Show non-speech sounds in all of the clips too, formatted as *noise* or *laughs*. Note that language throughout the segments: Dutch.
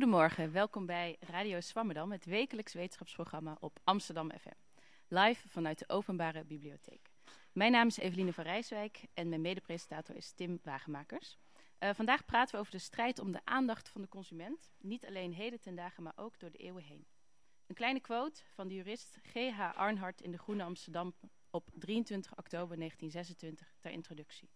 Goedemorgen, welkom bij Radio Swammerdam, het wekelijks wetenschapsprogramma op Amsterdam FM. Live vanuit de Openbare Bibliotheek. Mijn naam is Eveline van Rijswijk en mijn medepresentator is Tim Wagemakers. Uh, vandaag praten we over de strijd om de aandacht van de consument, niet alleen heden ten dagen, maar ook door de eeuwen heen. Een kleine quote van de jurist G.H. Arnhart in de Groene Amsterdam op 23 oktober 1926 ter introductie.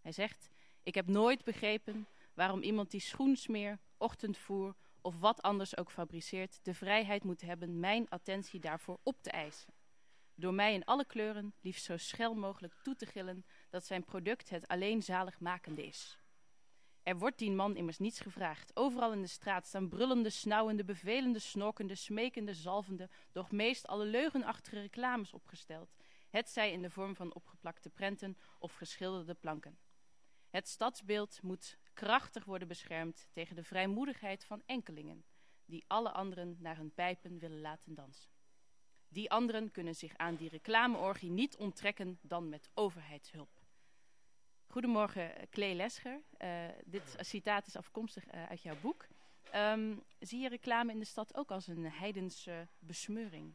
Hij zegt, ik heb nooit begrepen waarom iemand die schoensmeer, ochtendvoer of wat anders ook fabriceert, de vrijheid moet hebben mijn attentie daarvoor op te eisen. Door mij in alle kleuren, liefst zo schel mogelijk toe te gillen dat zijn product het alleen zaligmakende is. Er wordt die man immers niets gevraagd. Overal in de straat staan brullende, snauwende, bevelende, snorkende, smekende, zalvende, doch meest alle leugenachtige reclames opgesteld. Het zij in de vorm van opgeplakte prenten of geschilderde planken. Het stadsbeeld moet krachtig worden beschermd tegen de vrijmoedigheid van enkelingen, die alle anderen naar hun pijpen willen laten dansen. Die anderen kunnen zich aan die reclameorgie niet onttrekken dan met overheidshulp. Goedemorgen, Klee Lesger. Uh, dit citaat is afkomstig uh, uit jouw boek. Um, zie je reclame in de stad ook als een heidense besmeuring?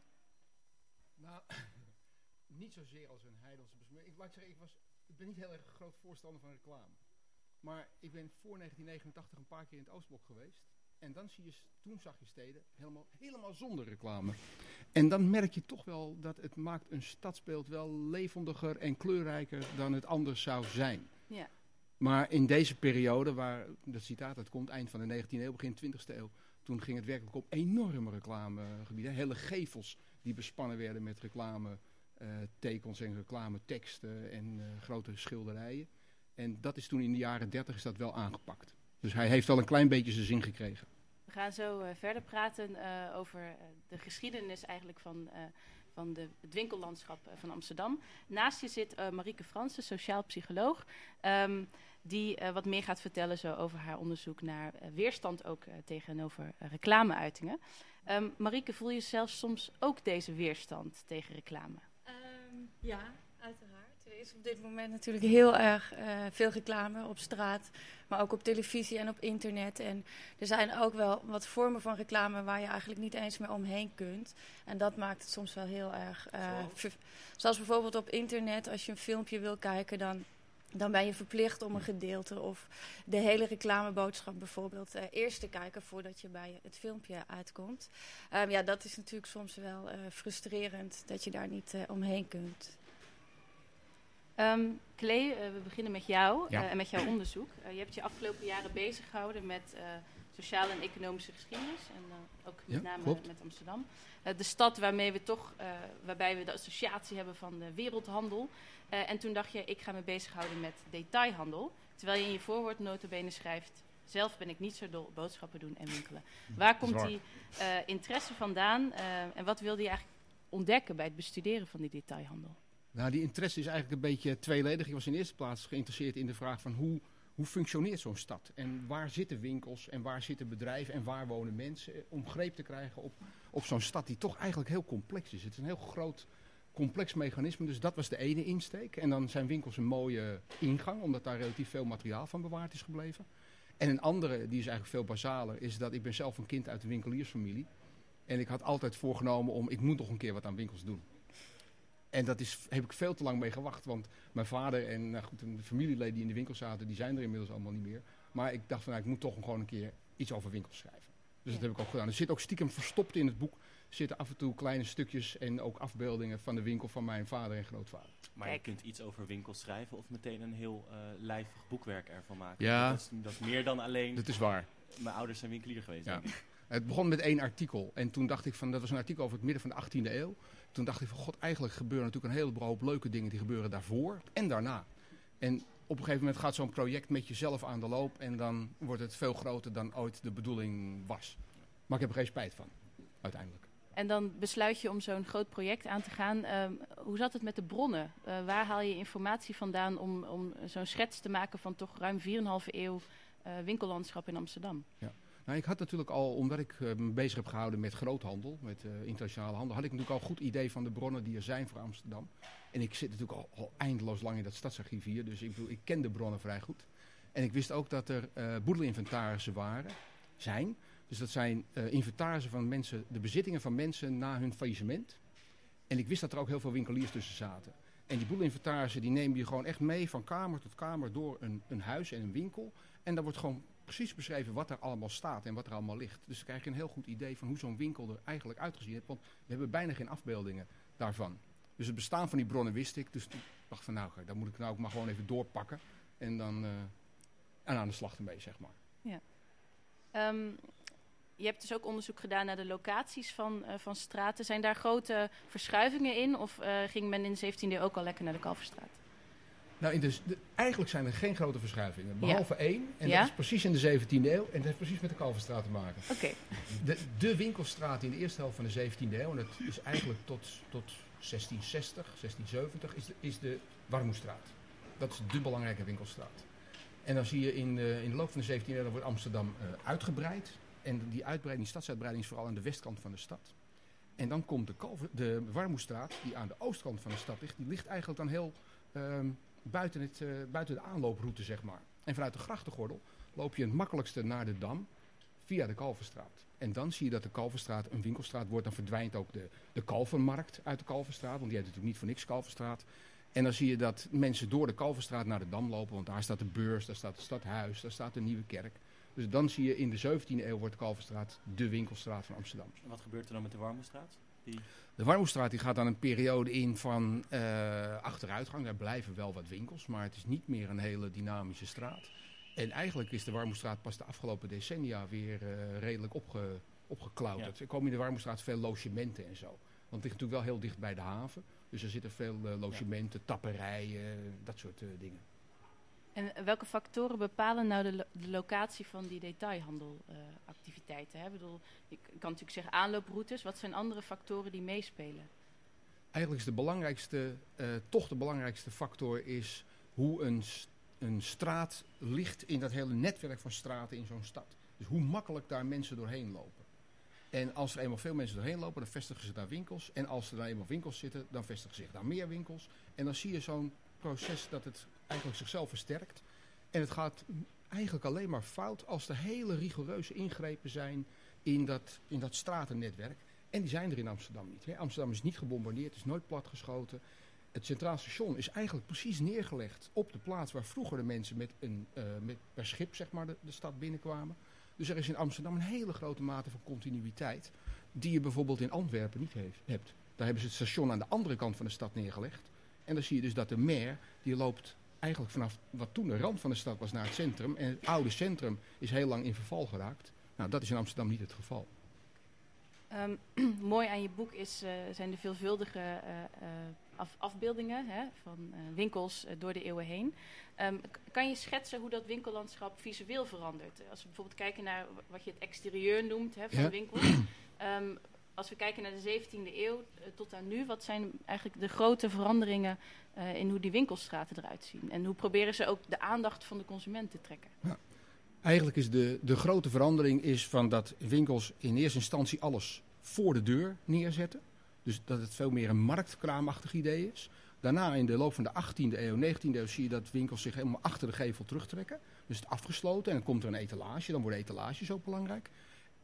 Nou, *clears throat* niet zozeer als een heidense besmeuring. Ik, laat zeggen, ik, was, ik ben niet heel erg groot voorstander van reclame. Maar ik ben voor 1989 een paar keer in het Oostblok geweest. En dan zie je, toen zag je steden helemaal, helemaal zonder reclame. En dan merk je toch wel dat het maakt een stadsbeeld wel levendiger en kleurrijker dan het anders zou zijn. Ja. Maar in deze periode, waar dat citaat het komt, eind van de 19e eeuw, begin 20e eeuw, toen ging het werkelijk om enorme reclamegebieden. Hele gevels die bespannen werden met reclame uh, tekens en reclame teksten en uh, grote schilderijen. En dat is toen in de jaren 30 is dat wel aangepakt. Dus hij heeft al een klein beetje zijn zin gekregen. We gaan zo uh, verder praten uh, over uh, de geschiedenis eigenlijk van, van de, het winkellandschap van Amsterdam. Naast je zit Marieke Fransen, sociaal psycholoog, um, die wat meer gaat vertellen zo over haar onderzoek naar weerstand ook tegenover reclameuitingen. Um, Marieke, voel je zelf soms ook deze weerstand tegen reclame? Um, ja. Er is op dit moment natuurlijk heel erg uh, veel reclame op straat, maar ook op televisie en op internet. En er zijn ook wel wat vormen van reclame waar je eigenlijk niet eens meer omheen kunt. En dat maakt het soms wel heel erg. Uh, zoals bijvoorbeeld op internet, als je een filmpje wil kijken, dan dan ben je verplicht om een gedeelte of de hele reclameboodschap bijvoorbeeld uh, eerst te kijken voordat je bij het filmpje uitkomt. Um, ja, dat is natuurlijk soms wel uh, frustrerend dat je daar niet uh, omheen kunt. Um, Klee, uh, we beginnen met jou ja. uh, en met jouw onderzoek. Uh, je hebt je afgelopen jaren bezig gehouden met sociale en economische geschiedenis. En ook met ja, name klopt. met Amsterdam. de stad waarmee we toch, waarbij we de associatie hebben van de wereldhandel. en toen dacht je, ik ga me bezighouden met detailhandel. Terwijl je in je voorwoord notabene schrijft... Zelf ben ik niet zo dol op boodschappen doen en winkelen. Waar komt die interesse vandaan? en wat wilde je eigenlijk ontdekken bij het bestuderen van die detailhandel? Nou, die interesse is eigenlijk een beetje tweeledig. Ik was in eerste plaats geïnteresseerd in de vraag van hoe, hoe functioneert zo'n stad? En waar zitten winkels en waar zitten bedrijven en waar wonen mensen? Om greep te krijgen op, op zo'n stad die toch eigenlijk heel complex is. Het is een heel groot complex mechanisme, dus dat was de ene insteek. En dan zijn winkels een mooie ingang, omdat daar relatief veel materiaal van bewaard is gebleven. En een andere, die is eigenlijk veel basaler, is dat ik ben zelf een kind uit de winkeliersfamilie. En ik had altijd voorgenomen om, ik moet nog een keer wat aan winkels doen. En dat is, heb ik veel te lang mee gewacht. Want mijn vader en nou goed, de familieleden die in de winkel zaten, die zijn er inmiddels allemaal niet meer. Maar ik dacht van, nou, ik moet toch gewoon een keer iets over winkels schrijven. Dus ja. dat heb ik ook gedaan. Er zit ook stiekem verstopt in het boek. zitten af en toe kleine stukjes en ook afbeeldingen van de winkel van mijn vader en grootvader. Maar Kijk. je kunt iets over winkels schrijven of meteen een heel uh, lijvig boekwerk ervan maken. Ja. Dat is, dat is meer dan alleen... Dat is waar. Mijn ouders zijn winkelier geweest, ja. Het begon met één artikel. En toen dacht ik van, dat was een artikel over het midden van de 18e eeuw. Toen dacht ik van, god, eigenlijk gebeuren natuurlijk een hele hoop leuke dingen die gebeuren daarvoor en daarna. En op een gegeven moment gaat zo'n project met jezelf aan de loop. En dan wordt het veel groter dan ooit de bedoeling was. Maar ik heb er geen spijt van, uiteindelijk. En dan besluit je om zo'n groot project aan te gaan. Uh, hoe zat het met de bronnen? Uh, waar haal je informatie vandaan om, om zo'n schets te maken van toch ruim 4,5 eeuw uh, winkellandschap in Amsterdam? Ja. Nou, ik had natuurlijk al, omdat ik uh, me bezig heb gehouden met groothandel, met uh, internationale handel, had ik natuurlijk al goed idee van de bronnen die er zijn voor Amsterdam. En ik zit natuurlijk al, eindeloos lang in dat stadsarchief hier, dus ik, ik ken de bronnen vrij goed. En ik wist ook dat er uh, boedelinventarissen waren, zijn, Dus dat zijn inventarissen van mensen, de bezittingen van mensen na hun faillissement. En ik wist dat er ook heel veel winkeliers tussen zaten. En die boelinventarissen die nemen je gewoon echt mee van kamer tot kamer door een, een huis en een winkel. En daar wordt gewoon precies beschreven wat er allemaal staat en wat er allemaal ligt. Dus dan krijg je een heel goed idee van hoe zo'n winkel er eigenlijk uitgezien heeft. Want we hebben bijna geen afbeeldingen daarvan. Dus het bestaan van die bronnen wist ik. Dus ik dacht van nou, daar moet ik nou ook maar gewoon even doorpakken. En dan en aan de slag ermee, zeg maar. Ja. Um, je hebt dus ook onderzoek gedaan naar de locaties van, uh, van straten. Zijn daar grote verschuivingen in? Of uh, ging men in de 17e eeuw ook al lekker naar de Kalverstraat? Nou, de, eigenlijk zijn er geen grote verschuivingen. Behalve ja. één. En ja? dat is precies in de 17e eeuw. En dat heeft precies met de Kalverstraat te maken. Oké. De, de winkelstraat in de eerste helft van de 17e eeuw. En dat is eigenlijk tot, tot 1660, 1670. Is de, is de Warmoestraat. Dat is de belangrijke winkelstraat. En dan zie je in de, in de loop van de 17e eeuw. Dan wordt Amsterdam uh, uitgebreid. En die uitbreiding, die stadsuitbreiding is vooral aan de westkant van de stad. En dan komt de, Kalver, de Warmoestraat, die aan de oostkant van de stad ligt. Die ligt eigenlijk dan heel um, buiten, het, uh, buiten de aanlooproute, zeg maar. En vanuit de grachtengordel loop je het makkelijkste naar de Dam via de Kalverstraat. En dan zie je dat de Kalverstraat een winkelstraat wordt. Dan verdwijnt ook de, de Kalvermarkt uit de Kalverstraat. Want die heeft natuurlijk niet voor niks Kalverstraat. En dan zie je dat mensen door de Kalverstraat naar de Dam lopen. Want daar staat de beurs, daar staat het stadhuis, daar staat de Nieuwe Kerk. Dus dan zie je in de 17e eeuw wordt de Kalverstraat de winkelstraat van Amsterdam. En wat gebeurt er dan met de Warmoestraat? Die... De Warmoestraat die gaat dan een periode in van uh, achteruitgang. Daar blijven wel wat winkels, maar het is niet meer een hele dynamische straat. En eigenlijk is de Warmoestraat pas de afgelopen decennia weer uh, redelijk opge, opgeklauterd. Ja. Er komen in de Warmoestraat veel logementen en zo. Want het ligt natuurlijk wel heel dicht bij de haven. Dus er zitten veel uh, logementen, tapperijen, dat soort dingen. En welke factoren bepalen nou de, de locatie van die detailhandelactiviteiten? Ik bedoel, kan natuurlijk zeggen aanlooproutes. Wat zijn andere factoren die meespelen? Eigenlijk is de belangrijkste, uh, toch de belangrijkste factor is hoe een, een straat ligt in dat hele netwerk van straten in zo'n stad. Dus hoe makkelijk daar mensen doorheen lopen. En als er eenmaal veel mensen doorheen lopen, dan vestigen ze daar winkels. En als er dan eenmaal winkels zitten, dan vestigen zich daar meer winkels. En dan zie je zo'n proces dat het eigenlijk zichzelf versterkt. En het gaat eigenlijk alleen maar fout als er hele rigoureuze ingrepen zijn in dat, in dat stratennetwerk. En die zijn er in Amsterdam niet. Hè. Amsterdam is niet gebombardeerd, is nooit platgeschoten. Het Centraal Station is eigenlijk precies neergelegd op de plaats waar vroeger de mensen met een, uh, met, per schip zeg maar, de, de stad binnenkwamen. Dus er is in Amsterdam een hele grote mate van continuïteit die je bijvoorbeeld in Antwerpen niet heeft, hebt. Daar hebben ze het station aan de andere kant van de stad neergelegd. En dan zie je dus dat de maire, die loopt eigenlijk vanaf wat toen de rand van de stad was naar het centrum. En het oude centrum is heel lang in verval geraakt. Nou, dat is in Amsterdam niet het geval. Um, *clears throat* mooi aan je boek is, uh, zijn de veelvuldige uh, uh, af, afbeeldingen hè, van winkels door de eeuwen heen. Um, kan je schetsen hoe dat winkellandschap visueel verandert? Als we bijvoorbeeld kijken naar wat je het exterieur noemt hè, van ja. winkels. Um, *clears throat* als we kijken naar de 17e eeuw tot aan nu, wat zijn eigenlijk de grote veranderingen uh, in hoe die winkelstraten eruit zien? En hoe proberen ze ook de aandacht van de consument te trekken? Ja. Eigenlijk is de, de grote verandering is van dat winkels in eerste instantie alles voor de deur neerzetten. Dus dat het veel meer een marktkraamachtig idee is. Daarna in de loop van de 18e eeuw, 19e eeuw zie je dat winkels zich helemaal achter de gevel terugtrekken. Dus het afgesloten en dan komt er een etalage, dan worden etalages ook belangrijk.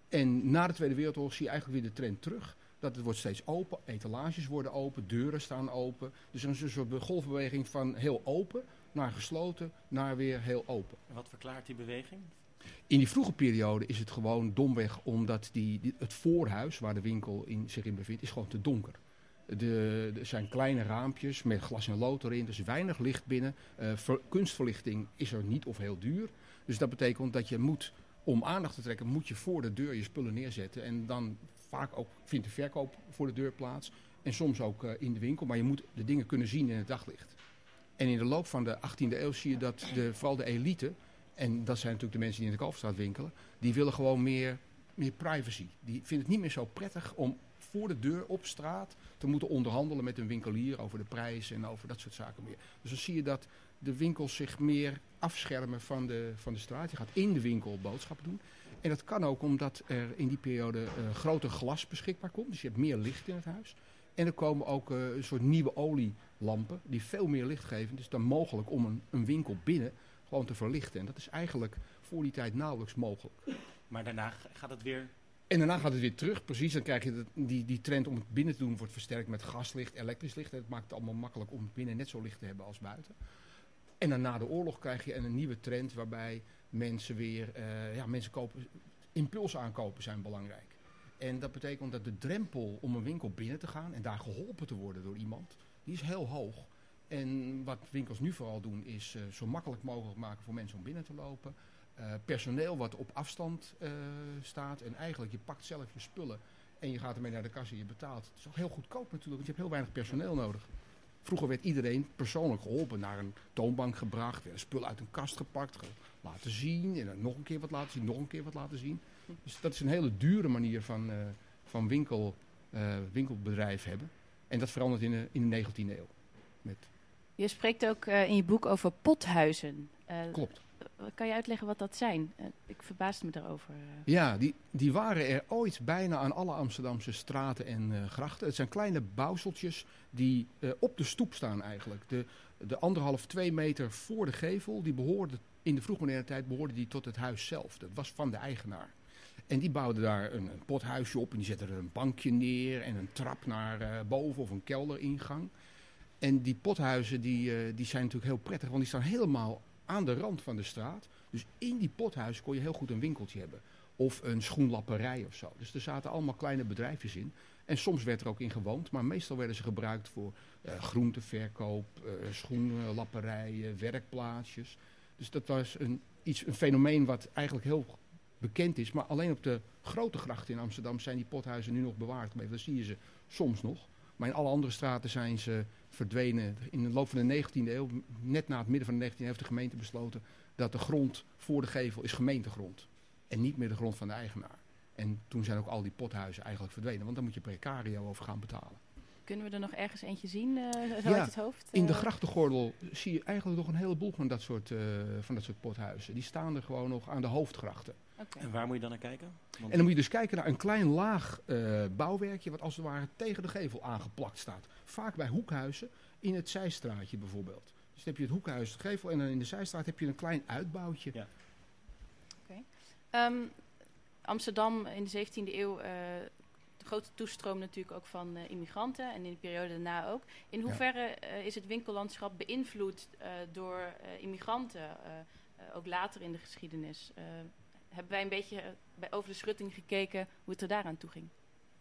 En na de Tweede Wereldoorlog zie je eigenlijk weer de trend terug. Dat het wordt steeds open, etalages worden open, deuren staan open. Dus is een soort golfbeweging van heel open naar gesloten, naar weer heel open. En wat verklaart die beweging? In die vroege periode is het gewoon domweg omdat die, die, het voorhuis waar de winkel in, zich in bevindt, is gewoon te donker. De, er zijn kleine raampjes met glas en lood erin, dus weinig licht binnen. Uh, ver, kunstverlichting is er niet of heel duur. Dus dat betekent dat je moet, om aandacht te trekken, moet je voor de deur je spullen neerzetten. En dan vaak ook vindt de verkoop voor de deur plaats. En soms ook uh, in de winkel, maar je moet de dingen kunnen zien in het daglicht. En in de loop van de 18e eeuw zie je dat de, vooral de elite, en dat zijn natuurlijk de mensen die in de Kalverstraat winkelen, die willen gewoon meer, meer privacy. Die vinden het niet meer zo prettig om voor de deur op straat te moeten onderhandelen met een winkelier over de prijs en over dat soort zaken meer. Dus dan zie je dat de winkels zich meer afschermen van de, van de straat. Je gaat in de winkel boodschappen doen. En dat kan ook omdat er in die periode uh, groter glas beschikbaar komt. Dus je hebt meer licht in het huis. En er komen ook uh, een soort nieuwe olielampen die veel meer licht geven. Is dan mogelijk om een, een winkel binnen gewoon te verlichten. En dat is eigenlijk voor die tijd nauwelijks mogelijk. Maar daarna gaat het weer... En daarna gaat het weer terug, precies. Dan krijg je dat, die, die trend om het binnen te doen wordt versterkt met gaslicht, elektrisch licht. Het maakt het allemaal makkelijk om binnen net zo licht te hebben als buiten. En dan na de oorlog krijg je een nieuwe trend waarbij mensen weer, eh, ja, mensen kopen, impuls aankopen zijn belangrijk. En dat betekent dat de drempel om een winkel binnen te gaan en daar geholpen te worden door iemand, die is heel hoog. En wat winkels nu vooral doen is eh, zo makkelijk mogelijk maken voor mensen om binnen te lopen. Eh, personeel wat op afstand staat en eigenlijk je pakt zelf je spullen en je gaat ermee naar de kassa en je betaalt. Het is ook heel goedkoop natuurlijk, want je hebt heel weinig personeel nodig. Vroeger werd iedereen persoonlijk geholpen, naar een toonbank gebracht, een spul uit een kast gepakt, ge- laten zien en dan nog een keer wat laten zien, nog een keer wat laten zien. Dus dat is een hele dure manier van, eh, van winkel, eh, winkelbedrijf hebben. En dat verandert in de, in de 19e eeuw. Met, Je spreekt ook eh, in je boek over pothuizen. Klopt. Kan je uitleggen wat dat zijn? Eh, ik verbaasde me daarover. eh. Ja, die, die waren er ooit bijna aan alle Amsterdamse straten en eh, grachten. Het zijn kleine bouwseltjes die op de stoep staan eigenlijk. De, de anderhalf, twee meter voor de gevel, die behoorde, in de vroegmoderne tijd behoorde die tot het huis zelf. Dat was van de eigenaar. En die bouwden daar een, pothuisje op en die zetten er een bankje neer en een trap naar boven of een kelderingang. En die pothuizen die, die zijn natuurlijk heel prettig, want die staan helemaal aan de rand van de straat. Dus in die pothuis kon je heel goed een winkeltje hebben. Of een schoenlapperij of zo. Dus er zaten allemaal kleine bedrijfjes in. En soms werd er ook in gewoond, maar meestal werden ze gebruikt voor eh, groenteverkoop, eh schoenlapperijen, werkplaatsjes. Dus dat was een, iets, een fenomeen wat eigenlijk heel bekend is. Maar alleen op de grote grachten in Amsterdam zijn die pothuizen nu nog bewaard gebleven. Dat zie je ze soms nog. Maar in alle andere straten zijn ze verdwenen. In de loop van de 19e eeuw, net na het midden van de 19e eeuw, heeft de gemeente besloten dat de grond voor de gevel is gemeentegrond. En niet meer de grond van de eigenaar. En toen zijn ook al die pothuizen eigenlijk verdwenen. Want dan moet je precario over gaan betalen. Kunnen we er nog ergens eentje zien, eh, zo Ja, uit het hoofd? In de Eh, grachtengordel zie je eigenlijk nog een heleboel van dat soort, eh, van dat soort pothuizen. Die staan er gewoon nog aan de hoofdgrachten. Oké. En waar moet je dan naar kijken? Want En dan moet je dus kijken naar een klein laag eh, bouwwerkje... wat als het ware tegen de gevel aangeplakt staat. Vaak bij hoekhuizen in het zijstraatje bijvoorbeeld. Dus dan heb je het hoekhuis, de gevel... en dan in de zijstraat heb je een klein uitbouwtje. Ja. Ehm, Amsterdam in de 17e eeuw, eh, de grote toestroom natuurlijk ook van eh, immigranten en in de periode daarna ook. In Ja. hoeverre eh, is het winkellandschap beïnvloed eh, door eh, immigranten, ook later in de geschiedenis? Hebben wij een beetje over de schutting gekeken hoe het er daaraan toe ging?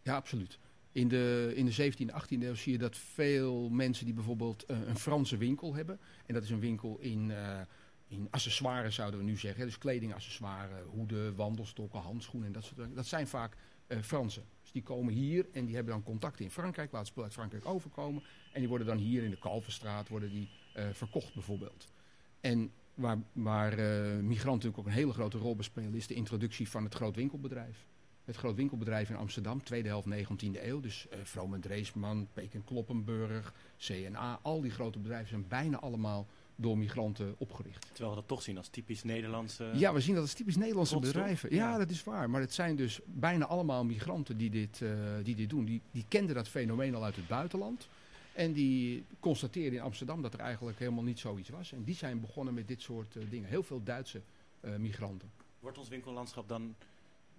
Ja, absoluut. In de, in de 17e, 18e eeuw zie je dat veel mensen die bijvoorbeeld eh, een Franse winkel hebben. En dat is een winkel in, eh, in accessoires zouden we nu zeggen. Dus kledingaccessoires, hoeden, wandelstokken, handschoenen en dat soort dingen. Dat zijn vaak eh, Fransen. Dus die komen hier en die hebben dan contacten in Frankrijk, laten spullen uit Frankrijk overkomen. En die worden dan hier in de Kalverstraat worden die, verkocht bijvoorbeeld. En waar, waar eh, migranten natuurlijk ook een hele grote rol bespelen is de introductie van het grootwinkelbedrijf. Het grootwinkelbedrijf in Amsterdam, tweede helft 19e eeuw. Dus eh Vroom en Dreesman, Peek en Kloppenburg, CNA. Al die grote bedrijven zijn bijna allemaal door migranten opgericht. Terwijl we dat toch zien als typisch Nederlandse... Ja, we zien dat als typisch Nederlandse bedrijven. Ja, Ja. dat is waar. Maar het zijn dus bijna allemaal migranten die dit, eh, die dit doen. Die, die kenden dat fenomeen al uit het buitenland. En die constateerden in Amsterdam dat er eigenlijk helemaal niet zoiets was. En die zijn begonnen met dit soort eh, dingen. Heel veel Duitse eh, migranten. Wordt ons winkellandschap dan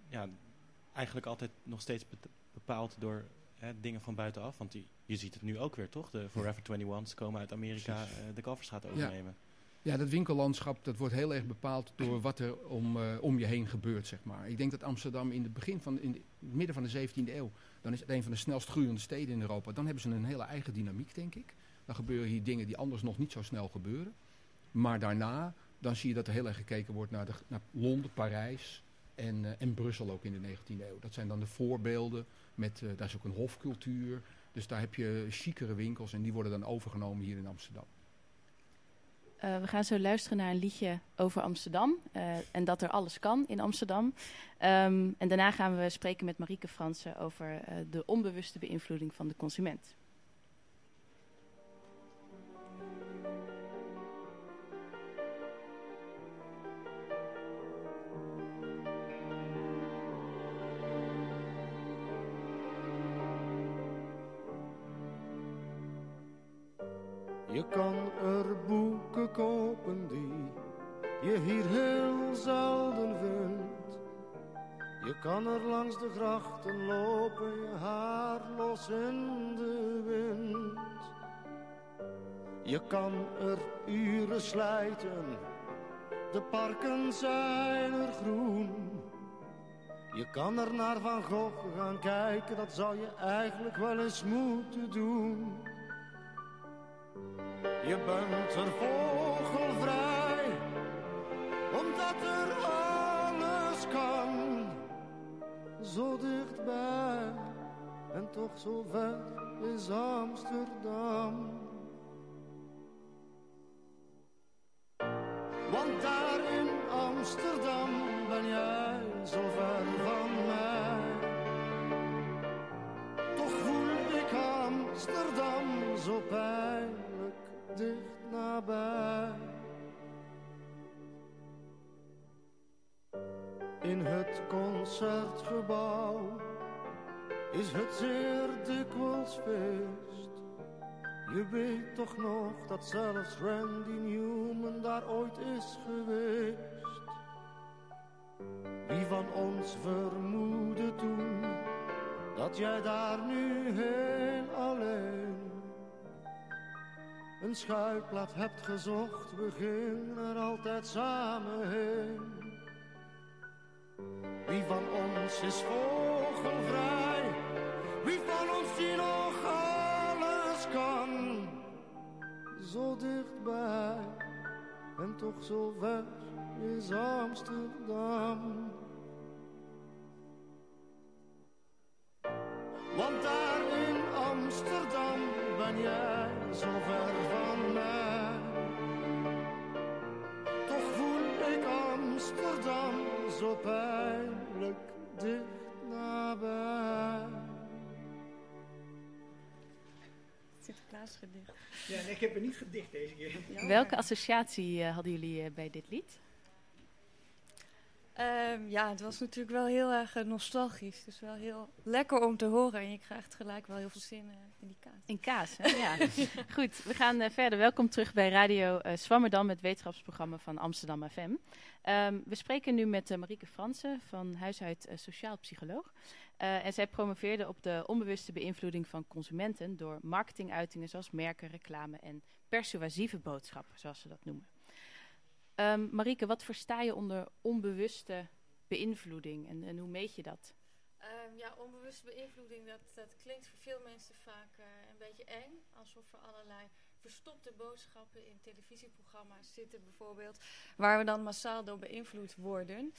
ja, eigenlijk altijd nog steeds be- bepaald door hè, dingen van buitenaf? Want die, je ziet het nu ook weer, toch? De Forever 21's komen uit Amerika eh, de Kalverstraat overnemen. Ja, dat winkellandschap dat wordt heel erg bepaald door wat er om, om je heen gebeurt, zeg maar. Ik denk dat Amsterdam in het begin van, in het midden van de 17e eeuw, dan is het een van de snelst groeiende steden in Europa. Dan hebben ze een hele eigen dynamiek, denk ik. Dan gebeuren hier dingen die anders nog niet zo snel gebeuren. Maar daarna, dan zie je dat er heel erg gekeken wordt naar, de, naar Londen, Parijs en, eh, en Brussel ook in de 19e eeuw. Dat zijn dan de voorbeelden, met, eh, daar is ook een hofcultuur. Dus daar heb je chicere winkels en die worden dan overgenomen hier in Amsterdam. Eh, we gaan zo luisteren naar een liedje over Amsterdam eh, en dat er alles kan in Amsterdam. Ehm, en daarna gaan we spreken met Marieke Fransen over eh, de onbewuste beïnvloeding van de consument. In de wind. Je kan er uren slijten, de parken zijn er groen. Je kan er naar Van Gogh gaan kijken, dat zou je eigenlijk wel eens moeten doen. Je bent er vogelvrij, omdat er alles kan. Zo dichtbij en toch zo ver is Amsterdam. Want daar in Amsterdam ben jij zo ver van mij. Toch voel ik Amsterdam zo pijnlijk dicht nabij. In het concertgebouw is het zeer dikwijls feest. Je weet toch nog dat zelfs Randy Newman daar ooit is geweest. Wie van ons vermoedde toen dat jij daar nu heel alleen een schuilplaats hebt gezocht? We gingen er altijd samen heen. Wie van ons is vogelvrij? Wie van ons die nog alles kan? Zo dichtbij en toch zo ver is Amsterdam. Want daar in Amsterdam ben jij zo ver van mij. Toch voel ik Amsterdam zo pijnlijk dicht nabij. Sinterklaasgedicht. Ja, nee, ik heb er niet gedicht deze keer. Jammer. Welke associatie eh, hadden jullie eh, bij dit lied? Ehm, ja, het was natuurlijk wel heel erg eh, nostalgisch. Dus wel heel lekker om te horen. En je krijgt gelijk wel heel veel zin in die kaas. In kaas, hè? ja. *laughs* Goed, we gaan verder. Welkom terug bij Radio Swammerdam, het wetenschapsprogramma van Amsterdam FM. Ehm, we spreken nu met Marieke Fransen van huis uit eh, sociaal psycholoog. Eh, en zij promoveerde op de onbewuste beïnvloeding van consumenten door marketinguitingen zoals merken, reclame en persuasieve boodschappen, zoals ze dat noemen. Ehm Marieke, wat versta je onder onbewuste beïnvloeding en, en hoe meet je dat? Ehm, ja, onbewuste beïnvloeding, dat, dat klinkt voor veel mensen vaak eh, een beetje eng. Alsof er allerlei verstopte boodschappen in televisieprogramma's zitten bijvoorbeeld. Waar we dan massaal door beïnvloed worden.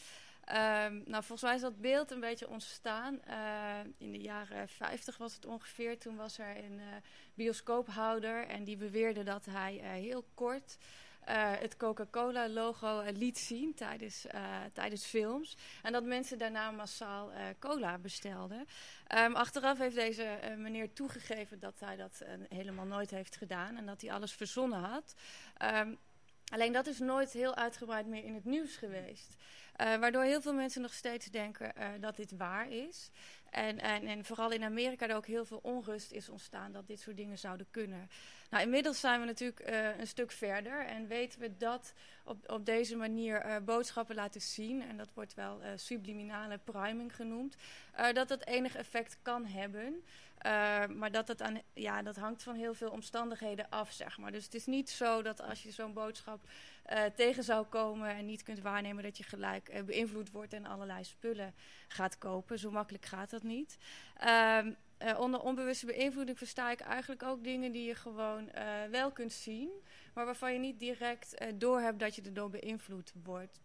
Ehm, nou, volgens mij is dat beeld een beetje ontstaan. eh, in de jaren 50 was het ongeveer. Toen was er een eh, bioscoophouder en die beweerde dat hij eh, heel kort het Coca-Cola-logo liet zien tijdens, tijdens films. En dat mensen daarna massaal cola bestelden. Ehm, achteraf heeft deze meneer toegegeven dat hij dat helemaal nooit heeft gedaan en dat hij alles verzonnen had. Ehm, alleen dat is nooit heel uitgebreid meer in het nieuws geweest. Eh, waardoor heel veel mensen nog steeds denken eh, dat dit waar is. En, en, en vooral in Amerika er ook heel veel onrust is ontstaan dat dit soort dingen zouden kunnen. Nou, inmiddels zijn we natuurlijk eh, een stuk verder en weten we dat op, op deze manier eh, boodschappen laten zien, en dat wordt wel eh, subliminale priming genoemd, dat dat enig effect kan hebben. Maar dat, het aan, ja, dat hangt van heel veel omstandigheden af, zeg maar. Dus het is niet zo dat als je zo'n boodschap eh, tegen zou komen en niet kunt waarnemen, dat je gelijk eh, beïnvloed wordt en allerlei spullen gaat kopen. Zo makkelijk gaat dat niet. Ehm, eh, onder onbewuste beïnvloeding versta ik eigenlijk ook dingen die je gewoon wel kunt zien, maar waarvan je niet direct eh, doorhebt dat je erdoor beïnvloed wordt.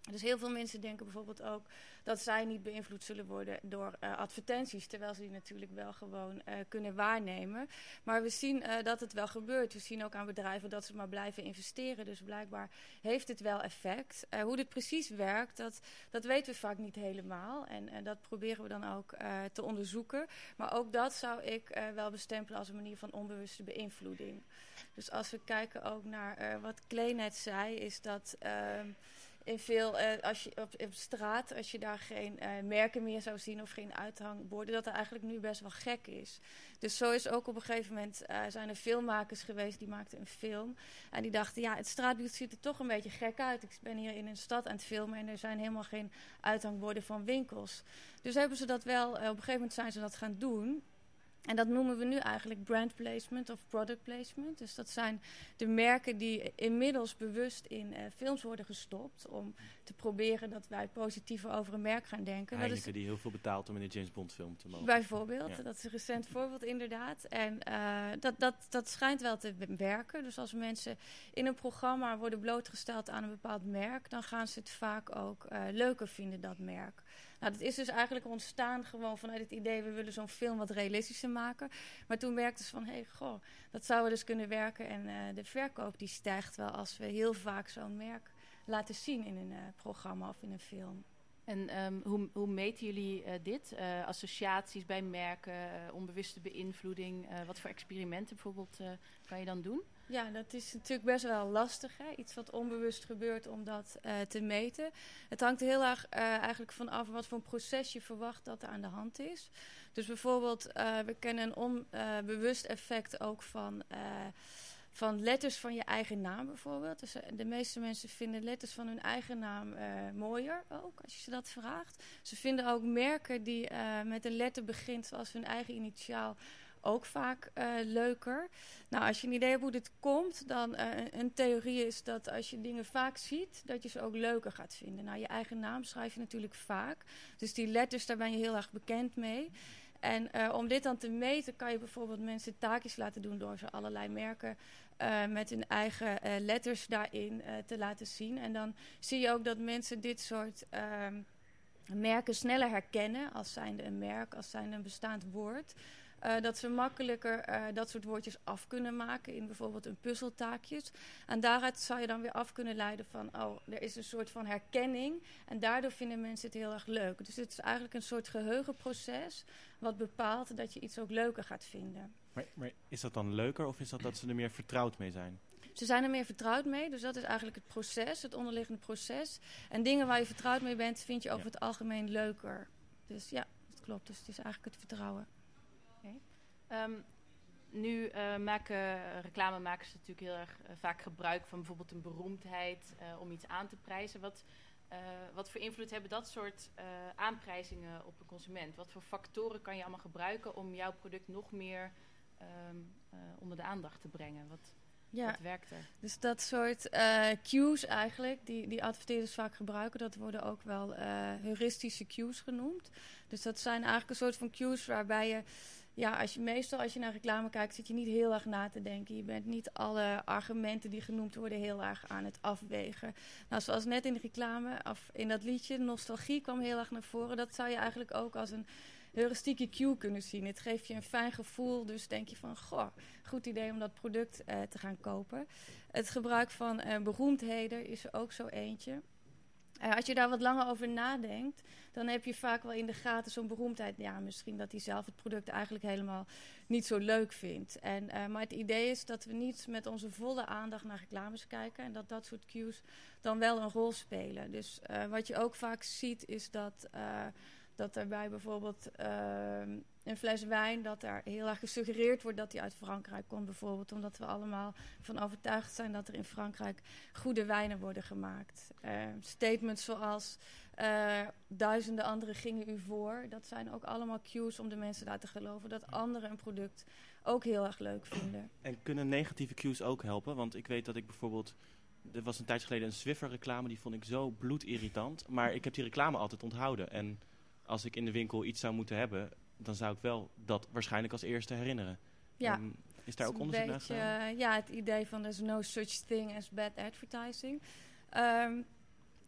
Dus heel veel mensen denken bijvoorbeeld ook dat zij niet beïnvloed zullen worden door eh, advertenties, terwijl ze die natuurlijk wel gewoon eh, kunnen waarnemen. Maar we zien eh, dat het wel gebeurt. We zien ook aan bedrijven dat ze maar blijven investeren. Dus blijkbaar heeft het wel effect. Hoe dit precies werkt, dat, dat weten we vaak niet helemaal. En dat proberen we dan ook te onderzoeken. Maar ook dat zou ik wel bestempelen als een manier van onbewuste beïnvloeding. Dus als we kijken ook naar wat Klee net zei, is dat. In veel, eh, als je op, op straat, als je daar geen eh, merken meer zou zien of geen uithangborden, dat er eigenlijk nu best wel gek is. Dus zo is ook op een gegeven moment, eh, zijn er filmmakers geweest die maakten een film. En die dachten, ja, het straatbeeld ziet er toch een beetje gek uit. Ik ben hier in een stad aan het filmen en er zijn helemaal geen uithangborden van winkels. Dus hebben ze dat wel, op een gegeven moment zijn ze dat gaan doen. En dat noemen we nu eigenlijk brand placement of product placement. Dus dat zijn de merken die inmiddels bewust in uh, films worden gestopt. Om te proberen dat wij positiever over een merk gaan denken. Heineken dat die heel veel betaalt om in een James Bond film te mogen. Bijvoorbeeld, Ja. dat is een recent voorbeeld inderdaad. En eh, dat, dat, dat schijnt wel te werken. Dus als mensen in een programma worden blootgesteld aan een bepaald merk... dan gaan ze het vaak ook eh, leuker vinden, dat merk. Nou, dat is dus eigenlijk ontstaan gewoon vanuit het idee... we willen zo'n film wat realistischer maken. Maar toen merkten ze van, hé, hey, goh, dat zou wel dus kunnen werken. En eh, de verkoop die stijgt wel als we heel vaak zo'n merk laten zien in een eh, programma of in een film. En ehm, hoe, hoe meten jullie eh, dit? Associaties bij merken, onbewuste beïnvloeding. wat voor experimenten bijvoorbeeld kan je dan doen? Ja, dat is natuurlijk best wel lastig. Hè? Iets wat onbewust gebeurt om dat eh, te meten. Het hangt heel erg eh, eigenlijk van af wat voor een proces je verwacht dat er aan de hand is. Dus bijvoorbeeld, eh, we kennen een onbewust effect ook van, van letters van je eigen naam bijvoorbeeld. Dus de meeste mensen vinden letters van hun eigen naam mooier ook, als je ze dat vraagt. Ze vinden ook merken die met een letter begint zoals hun eigen initiaal ook vaak eh, leuker. Nou, als je een idee hebt hoe dit komt, dan eh, een- theorie is dat als je dingen vaak ziet, dat je ze ook leuker gaat vinden. Nou, je eigen naam schrijf je natuurlijk vaak. Dus die letters, daar ben je heel erg bekend mee. En eh, om dit dan te meten, kan je bijvoorbeeld mensen taakjes laten doen door ze allerlei merken met hun eigen letters daarin te laten zien. En dan zie je ook dat mensen dit soort ehm, merken sneller herkennen als zijnde een merk, als zijnde een bestaand woord. Eh, dat ze makkelijker eh, dat soort woordjes af kunnen maken in bijvoorbeeld een puzzeltaakjes. En daaruit zou je dan weer af kunnen leiden van, oh, er is een soort van herkenning. En daardoor vinden mensen het heel erg leuk. Dus het is eigenlijk een soort geheugenproces wat bepaalt dat je iets ook leuker gaat vinden. Maar, maar is dat dan leuker of is dat dat ze er meer vertrouwd mee zijn? Ze zijn er meer vertrouwd mee, dus dat is eigenlijk het proces, het onderliggende proces. En dingen waar je vertrouwd mee bent, vind je over Ja. het algemeen leuker. Dus ja, dat klopt. Dus het is eigenlijk het vertrouwen. Ehm, nu eh, maken reclamemakers natuurlijk heel erg eh, vaak gebruik van bijvoorbeeld een beroemdheid eh, om iets aan te prijzen. Wat, eh, wat voor invloed hebben dat soort eh, aanprijzingen op de consument? Wat voor factoren kan je allemaal gebruiken om jouw product nog meer ehm, eh, onder de aandacht te brengen? Wat, Ja, wat werkt er? dus dat soort eh, cues eigenlijk, die, die adverteerders vaak gebruiken, dat worden ook wel eh, heuristische cues genoemd. Dus dat zijn eigenlijk een soort van cues waarbij je, ja, als je meestal als je naar reclame kijkt, zit je niet heel erg na te denken. Je bent niet alle argumenten die genoemd worden heel erg aan het afwegen. Nou, zoals net in de reclame, of in dat liedje, nostalgie kwam heel erg naar voren. Dat zou je eigenlijk ook als een heuristieke cue kunnen zien. Het geeft je een fijn gevoel, dus denk je van, goh, goed idee om dat product eh, te gaan kopen. Het gebruik van eh, beroemdheden is er ook zo eentje. Eh, als je daar wat langer over nadenkt, dan heb je vaak wel in de gaten zo'n beroemdheid. Ja, misschien dat hij zelf het product eigenlijk helemaal niet zo leuk vindt. En, eh, maar het idee is dat we niet met onze volle aandacht naar reclames kijken. En dat dat soort cues dan wel een rol spelen. Dus eh, wat je ook vaak ziet is dat, dat er bij bijvoorbeeld ehm, een fles wijn... dat er heel erg gesuggereerd wordt dat die uit Frankrijk komt bijvoorbeeld. Omdat we allemaal van overtuigd zijn dat er in Frankrijk goede wijnen worden gemaakt. Eh, statements zoals eh, duizenden anderen gingen u voor. Dat zijn ook allemaal cues om de mensen te laten geloven dat anderen een product ook heel erg leuk vinden. En kunnen negatieve cues ook helpen? Want ik weet dat ik bijvoorbeeld... Er was een tijd geleden een Swiffer-reclame, die vond ik zo bloedirritant. Maar ik heb die reclame altijd onthouden. En als ik in de winkel iets zou moeten hebben, dan zou ik wel dat waarschijnlijk als eerste herinneren. Ja, Ehm, is daar ook onderzoek naar gedaan? eh, Ja, het idee van there's no such thing as bad advertising. Ehm,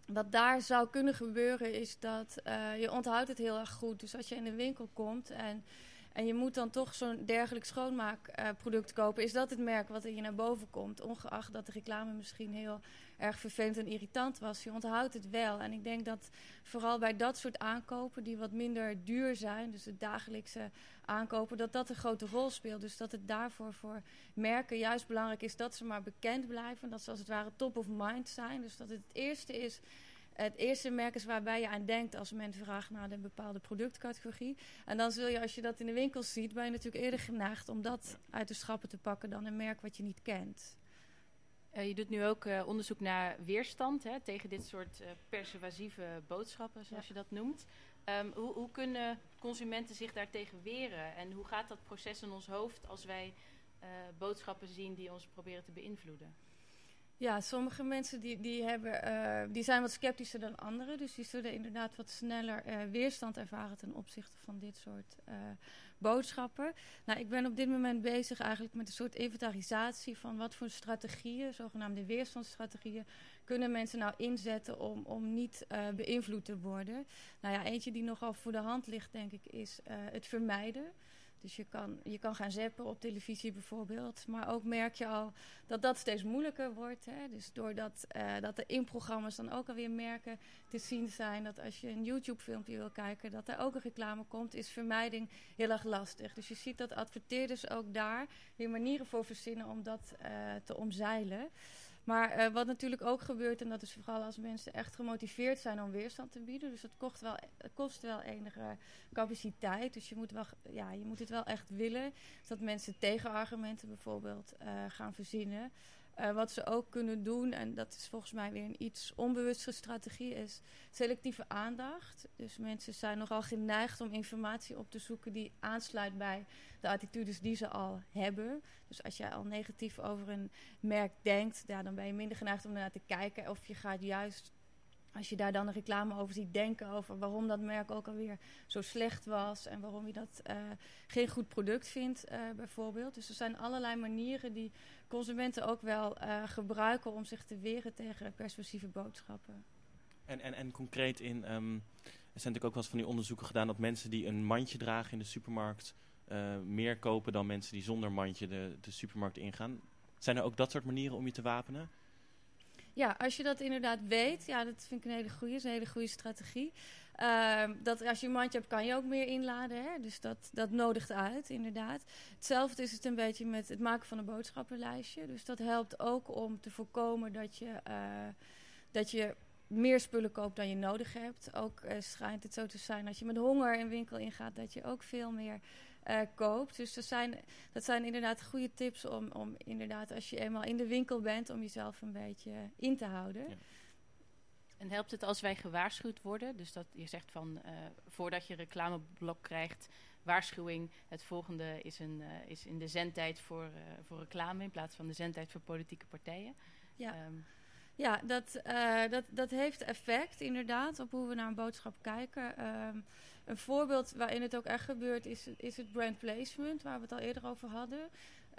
wat daar zou kunnen gebeuren is dat eh, je onthoudt het heel erg goed. Dus als je in de winkel komt en, en je moet dan toch zo'n dergelijk schoonmaakproduct kopen... is dat het merk wat in je naar boven komt. Ongeacht dat de reclame misschien heel erg vervelend en irritant was. Je onthoudt het wel. En ik denk dat vooral bij dat soort aankopen die wat minder duur zijn... dus de dagelijkse aankopen, dat dat een grote rol speelt. Dus dat het daarvoor voor merken juist belangrijk is dat ze maar bekend blijven. Dat ze als het ware top of mind zijn. Dus dat het eerste is Het eerste merk is waarbij je aan denkt als men vraagt naar een bepaalde productcategorie. En dan zul je, als je dat in de winkels ziet, ben je natuurlijk eerder geneigd om dat uit de schappen te pakken dan een merk wat je niet kent. Uh, je doet nu ook uh, onderzoek naar weerstand hè, tegen dit soort uh, persuasieve boodschappen, zoals ja. je dat noemt. Um, hoe, hoe, kunnen consumenten zich daartegen weren? En hoe gaat dat proces in ons hoofd als wij boodschappen zien die ons proberen te beïnvloeden? Ja, sommige mensen die, die, hebben, uh, die zijn wat sceptischer dan anderen. Dus die zullen inderdaad wat sneller uh, weerstand ervaren ten opzichte van dit soort uh, boodschappen. Nou, ik ben op dit moment bezig eigenlijk met een soort inventarisatie van wat voor strategieën, zogenaamde weerstandsstrategieën, kunnen mensen nou inzetten om, om niet beïnvloed te worden. Nou ja, eentje die nogal voor de hand ligt, denk ik, is het vermijden. Dus je kan, je kan gaan zappen op televisie bijvoorbeeld. Maar ook merk je al dat dat steeds moeilijker wordt. Hè? Dus doordat uh, dat er in programma's dan ook alweer merken te zien zijn... dat als je een YouTube-filmpje wil kijken, dat er ook een reclame komt... is vermijding heel erg lastig. Dus je ziet dat adverteerders ook daar weer manieren voor verzinnen om dat uh, te omzeilen... Maar uh, wat natuurlijk ook gebeurt, en dat is vooral als mensen echt gemotiveerd zijn om weerstand te bieden. Dus dat kost wel, kost wel enige capaciteit. Dus je moet, wel, ja, je moet het wel echt willen. Dat mensen tegenargumenten bijvoorbeeld uh, gaan verzinnen. Uh, wat ze ook kunnen doen, en dat is volgens mij weer een iets onbewuste strategie, is selectieve aandacht. Dus mensen zijn nogal geneigd om informatie op te zoeken die aansluit bij de attitudes die ze al hebben. Dus als jij al negatief over een merk denkt, ja, dan ben je minder geneigd om naar te kijken. Of je gaat juist als je daar dan een reclame over ziet denken over waarom dat merk ook alweer zo slecht was en waarom je dat uh, geen goed product vindt, uh, bijvoorbeeld. Dus er zijn allerlei manieren die consumenten ook wel uh, gebruiken om zich te weren tegen persuasieve boodschappen. En, en, en concreet in, um, er zijn natuurlijk ook wel eens van die onderzoeken gedaan dat mensen die een mandje dragen in de supermarkt meer kopen dan mensen die zonder mandje de, de supermarkt ingaan. Zijn er ook dat soort manieren om je te wapenen? Ja, als je dat inderdaad weet, ja, dat vind ik een hele goede, is een hele goede strategie. Uh, dat als je een mandje hebt, kan je ook meer inladen. Hè? Dus dat, dat nodigt uit, inderdaad. Hetzelfde is het een beetje met het maken van een boodschappenlijstje. Dus dat helpt ook om te voorkomen dat je, uh, dat je meer spullen koopt dan je nodig hebt. Ook uh, schijnt het zo te zijn als je met honger een winkel ingaat, dat je ook veel meer uh, koopt. Dus dat zijn, dat zijn inderdaad goede tips om, om inderdaad, als je eenmaal in de winkel bent, om jezelf een beetje in te houden. Ja. En helpt het als wij gewaarschuwd worden? Dus dat je zegt van uh, voordat je reclameblok krijgt, waarschuwing. Het volgende is, een, uh, is in de zendtijd voor, voor reclame in plaats van de zendtijd voor politieke partijen. Ja. Um, ja, dat, uh, dat, dat heeft effect inderdaad op hoe we naar een boodschap kijken. Um, een voorbeeld waarin het ook echt gebeurt is, is het brand placement, waar we het al eerder over hadden.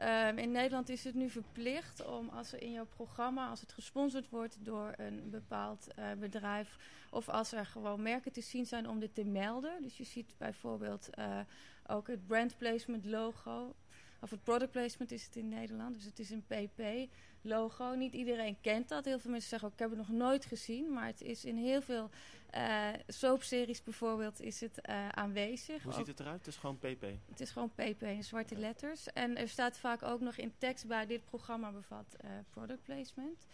Um, in Nederland is het nu verplicht om als er in jouw programma, als het gesponsord wordt door een bepaald uh, bedrijf, of als er gewoon merken te zien zijn om dit te melden. Dus je ziet bijvoorbeeld uh, ook het brand placement logo. Of het product placement is het in Nederland, dus het is een PP logo. Niet iedereen kent dat. Heel veel mensen zeggen ook, ik heb het nog nooit gezien. Maar het is in heel veel uh, soapseries bijvoorbeeld is het uh, aanwezig. Hoe ziet het eruit? Het is gewoon PP? Het is gewoon PP in zwarte letters. En er staat vaak ook nog in tekst bij, dit programma bevat uh, product placement.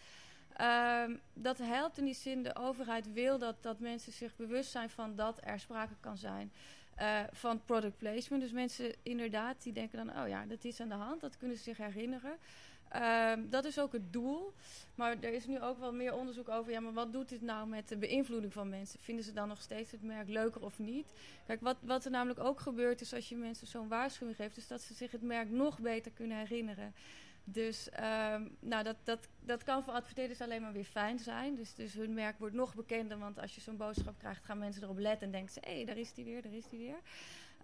Um, dat helpt in die zin, de overheid wil dat, dat mensen zich bewust zijn van dat er sprake kan zijn uh, van product placement. Dus mensen inderdaad die denken dan, oh ja, dat is aan de hand, dat kunnen ze zich herinneren. Um, dat is ook het doel. Maar er is nu ook wel meer onderzoek over, ja, maar wat doet dit nou met de beïnvloeding van mensen? Vinden ze dan nog steeds het merk leuker of niet? Kijk, wat, wat er namelijk ook gebeurt is als je mensen zo'n waarschuwing geeft, is dat ze zich het merk nog beter kunnen herinneren. Dus um, nou, dat, dat, dat kan voor adverteerders alleen maar weer fijn zijn. Dus, dus hun merk wordt nog bekender, want als je zo'n boodschap krijgt, gaan mensen erop letten en denken ze, hé, hey, daar is die weer, daar is die weer.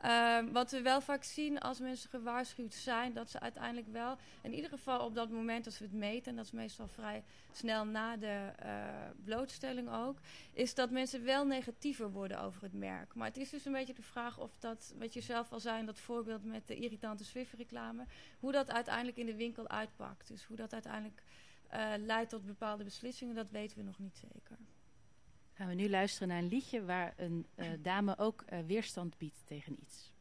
Um, wat we wel vaak zien als mensen gewaarschuwd zijn, dat ze uiteindelijk wel, in ieder geval op dat moment als we het meten, en dat is meestal vrij snel na de uh, blootstelling ook, is dat mensen wel negatiever worden over het merk. Maar het is dus een beetje de vraag of dat, wat je zelf al zei in dat voorbeeld met de irritante Swift-reclame, hoe dat uiteindelijk in de winkel uitpakt. Dus hoe dat uiteindelijk uh, leidt tot bepaalde beslissingen, dat weten we nog niet zeker. Gaan we nu luisteren naar een liedje waar een eh, dame ook eh, weerstand biedt tegen iets.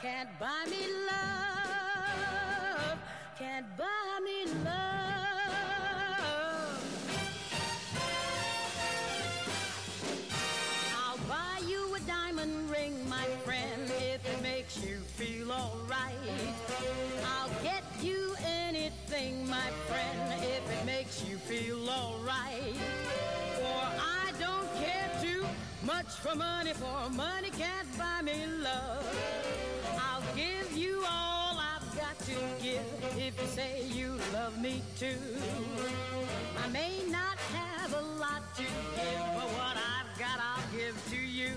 Can't buy me love, can't buy feel alright. For I don't care too much for money, for money can't buy me love. I'll give you all I've got to give if you say you love me too. I may not have a lot to give, but what I've got I'll give to you.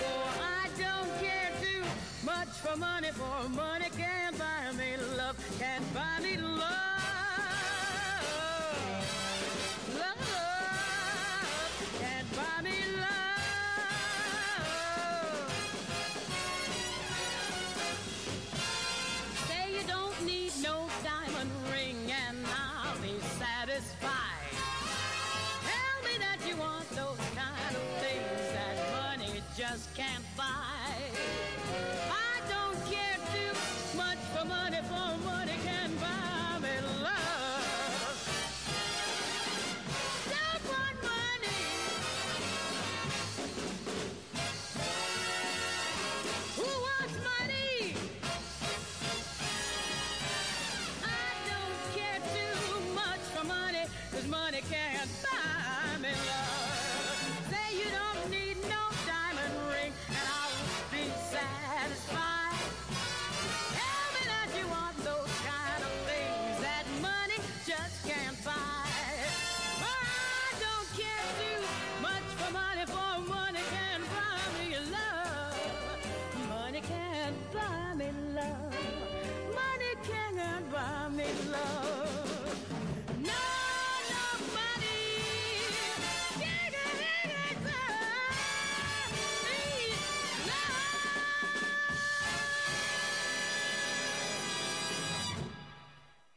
For I don't care too much for money, for money just can't buy.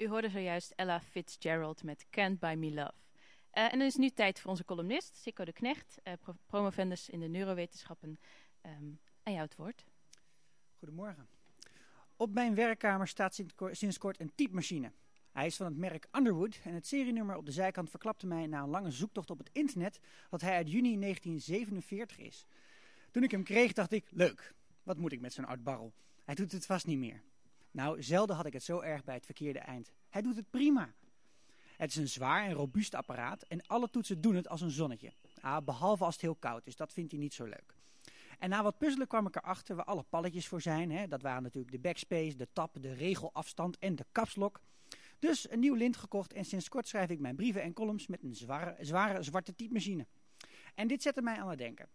U hoorde zojuist Ella Fitzgerald met Can't Buy Me Love. Eh, en dan is nu tijd voor onze columnist, Sikko de Knecht, pro- promovendus in de neurowetenschappen. Ehm aan jou het woord. Goedemorgen. Op mijn werkkamer staat sinds kort een typemachine. Hij is van het merk Underwood en het serienummer op de zijkant verklapte mij na een lange zoektocht op het internet dat hij uit juni 1947 is. Toen ik hem kreeg dacht ik, leuk, wat moet ik met zo'n oud barrel? Hij doet het vast niet meer. Nou, zelden had ik het zo erg bij het verkeerde eind. Hij doet het prima. Het is een zwaar en robuust apparaat en alle toetsen doen het als een zonnetje. Ah, behalve als het heel koud is, dat vindt hij niet zo leuk. En na wat puzzelen kwam ik erachter waar alle palletjes voor zijn. Hè. Dat waren natuurlijk de backspace, de tab, de regelafstand en de kapslok. Dus een nieuw lint gekocht en sinds kort schrijf ik mijn brieven en columns met een zware, zware zwarte typemachine. En dit zette mij aan het denken.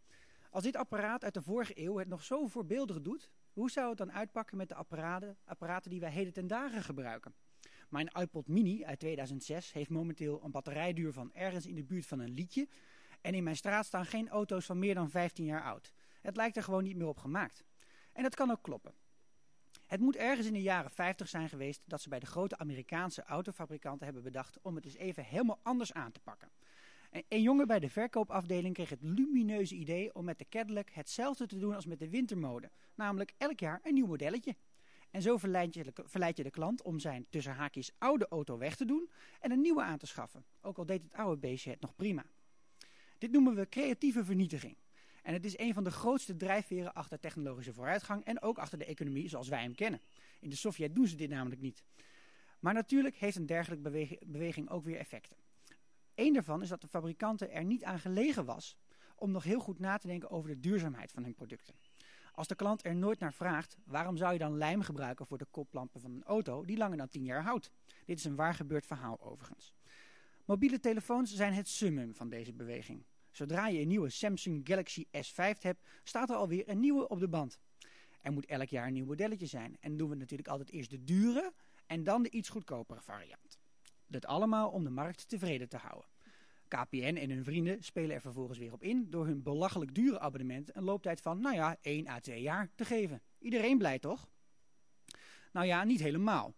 Als dit apparaat uit de vorige eeuw het nog zo voorbeeldig doet, hoe zou het dan uitpakken met de apparaten, apparaten die wij heden ten dagen gebruiken? Mijn iPod Mini uit 2006 heeft momenteel een batterijduur van ergens in de buurt van een liedje. En in mijn straat staan geen auto's van meer dan 15 jaar oud. Het lijkt er gewoon niet meer op gemaakt. En dat kan ook kloppen. Het moet ergens in de jaren 50 zijn geweest dat ze bij de grote Amerikaanse autofabrikanten hebben bedacht om het eens even helemaal anders aan te pakken. En een jongen bij de verkoopafdeling kreeg het lumineuze idee om met de Cadillac hetzelfde te doen als met de wintermode. Namelijk elk jaar een nieuw modelletje. En zo verleid je, de, verleid je de klant om zijn tussen haakjes oude auto weg te doen en een nieuwe aan te schaffen. Ook al deed het oude beestje het nog prima. Dit noemen we creatieve vernietiging. En het is een van de grootste drijfveren achter technologische vooruitgang en ook achter de economie zoals wij hem kennen. In de Sovjet doen ze dit namelijk niet. Maar natuurlijk heeft een dergelijke beweging ook weer effecten. Eén daarvan is dat de fabrikanten er niet aan gelegen was om nog heel goed na te denken over de duurzaamheid van hun producten. Als de klant er nooit naar vraagt, waarom zou je dan lijm gebruiken voor de koplampen van een auto die langer dan 10 jaar houdt? Dit is een waar gebeurd verhaal overigens. Mobiele telefoons zijn het summum van deze beweging. Zodra je een nieuwe Samsung Galaxy S5 hebt, staat er alweer een nieuwe op de band. Er moet elk jaar een nieuw modelletje zijn. En doen we natuurlijk altijd eerst de dure en dan de iets goedkopere variant. Dit allemaal om de markt tevreden te houden. KPN en hun vrienden spelen er vervolgens weer op in door hun belachelijk dure abonnement een looptijd van, nou ja, 1 à 2 jaar te geven. Iedereen blij toch? Nou ja, niet helemaal.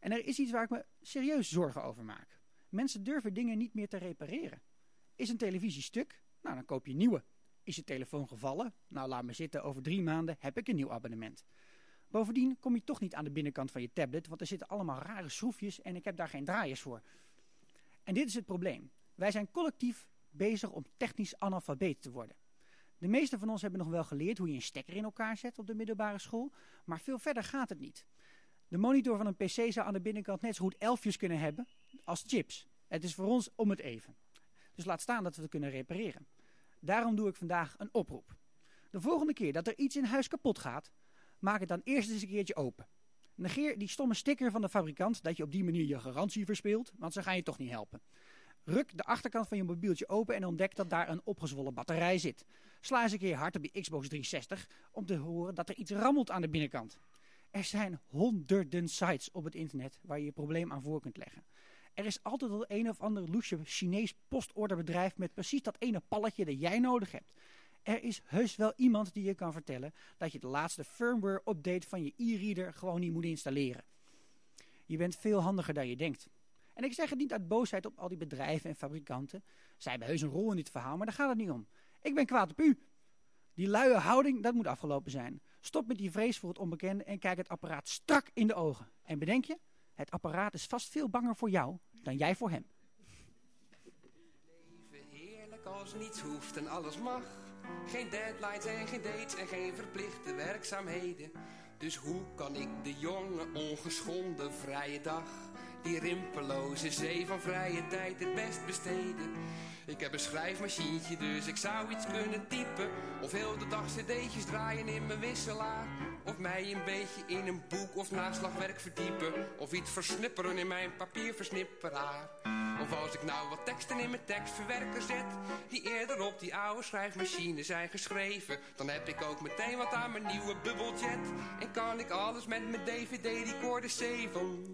En er is iets waar ik me serieus zorgen over maak. Mensen durven dingen niet meer te repareren. Is een televisie stuk? Nou, dan koop je een nieuwe. Is je telefoon gevallen? Nou, laat me zitten, over drie maanden heb ik een nieuw abonnement. Bovendien kom je toch niet aan de binnenkant van je tablet, want er zitten allemaal rare schroefjes en ik heb daar geen draaiers voor. En dit is het probleem. Wij zijn collectief bezig om technisch analfabeet te worden. De meeste van ons hebben nog wel geleerd hoe je een stekker in elkaar zet op de middelbare school, maar veel verder gaat het niet. De monitor van een pc zou aan de binnenkant net zo goed elfjes kunnen hebben als chips. Het is voor ons om het even. Dus laat staan dat we het kunnen repareren. Daarom doe ik vandaag een oproep. De volgende keer dat er iets in huis kapot gaat, maak het dan eerst eens een keertje open. Negeer die stomme sticker van de fabrikant dat je op die manier je garantie verspeelt, want ze gaan je toch niet helpen. Ruk de achterkant van je mobieltje open en ontdek dat daar een opgezwollen batterij zit. Sla eens een keer hard op je Xbox 360 om te horen dat er iets rammelt aan de binnenkant. Er zijn honderden sites op het internet waar je je probleem aan voor kunt leggen. Er is altijd wel een of ander loesje Chinees postorderbedrijf met precies dat ene palletje dat jij nodig hebt. Er is heus wel iemand die je kan vertellen dat je de laatste firmware update van je e-reader gewoon niet moet installeren. Je bent veel handiger dan je denkt. En ik zeg het niet uit boosheid op al die bedrijven en fabrikanten. Zij hebben heus een rol in dit verhaal, maar daar gaat het niet om. Ik ben kwaad op u. Die luie houding, dat moet afgelopen zijn. Stop met die vrees voor het onbekende en kijk het apparaat strak in de ogen. En bedenk je, het apparaat is vast veel banger voor jou dan jij voor hem. Leven heerlijk als niets hoeft en alles mag. Geen deadlines en geen dates en geen verplichte werkzaamheden. Dus hoe kan ik de jonge, ongeschonden vrije dag, die rimpeloze zee van vrije tijd het best besteden? Ik heb een schrijfmachientje, dus ik zou iets kunnen typen. Of heel de dag cd'tjes draaien in mijn wisselaar. Of mij een beetje in een boek of naslagwerk verdiepen. Of iets versnipperen in mijn papierversnipperaar. Of als ik nou wat teksten in mijn tekstverwerker zet. Die eerder op die oude schrijfmachine zijn geschreven. Dan heb ik ook meteen wat aan mijn nieuwe bubbeljet. En kan ik alles met mijn dvd-recorder zeven.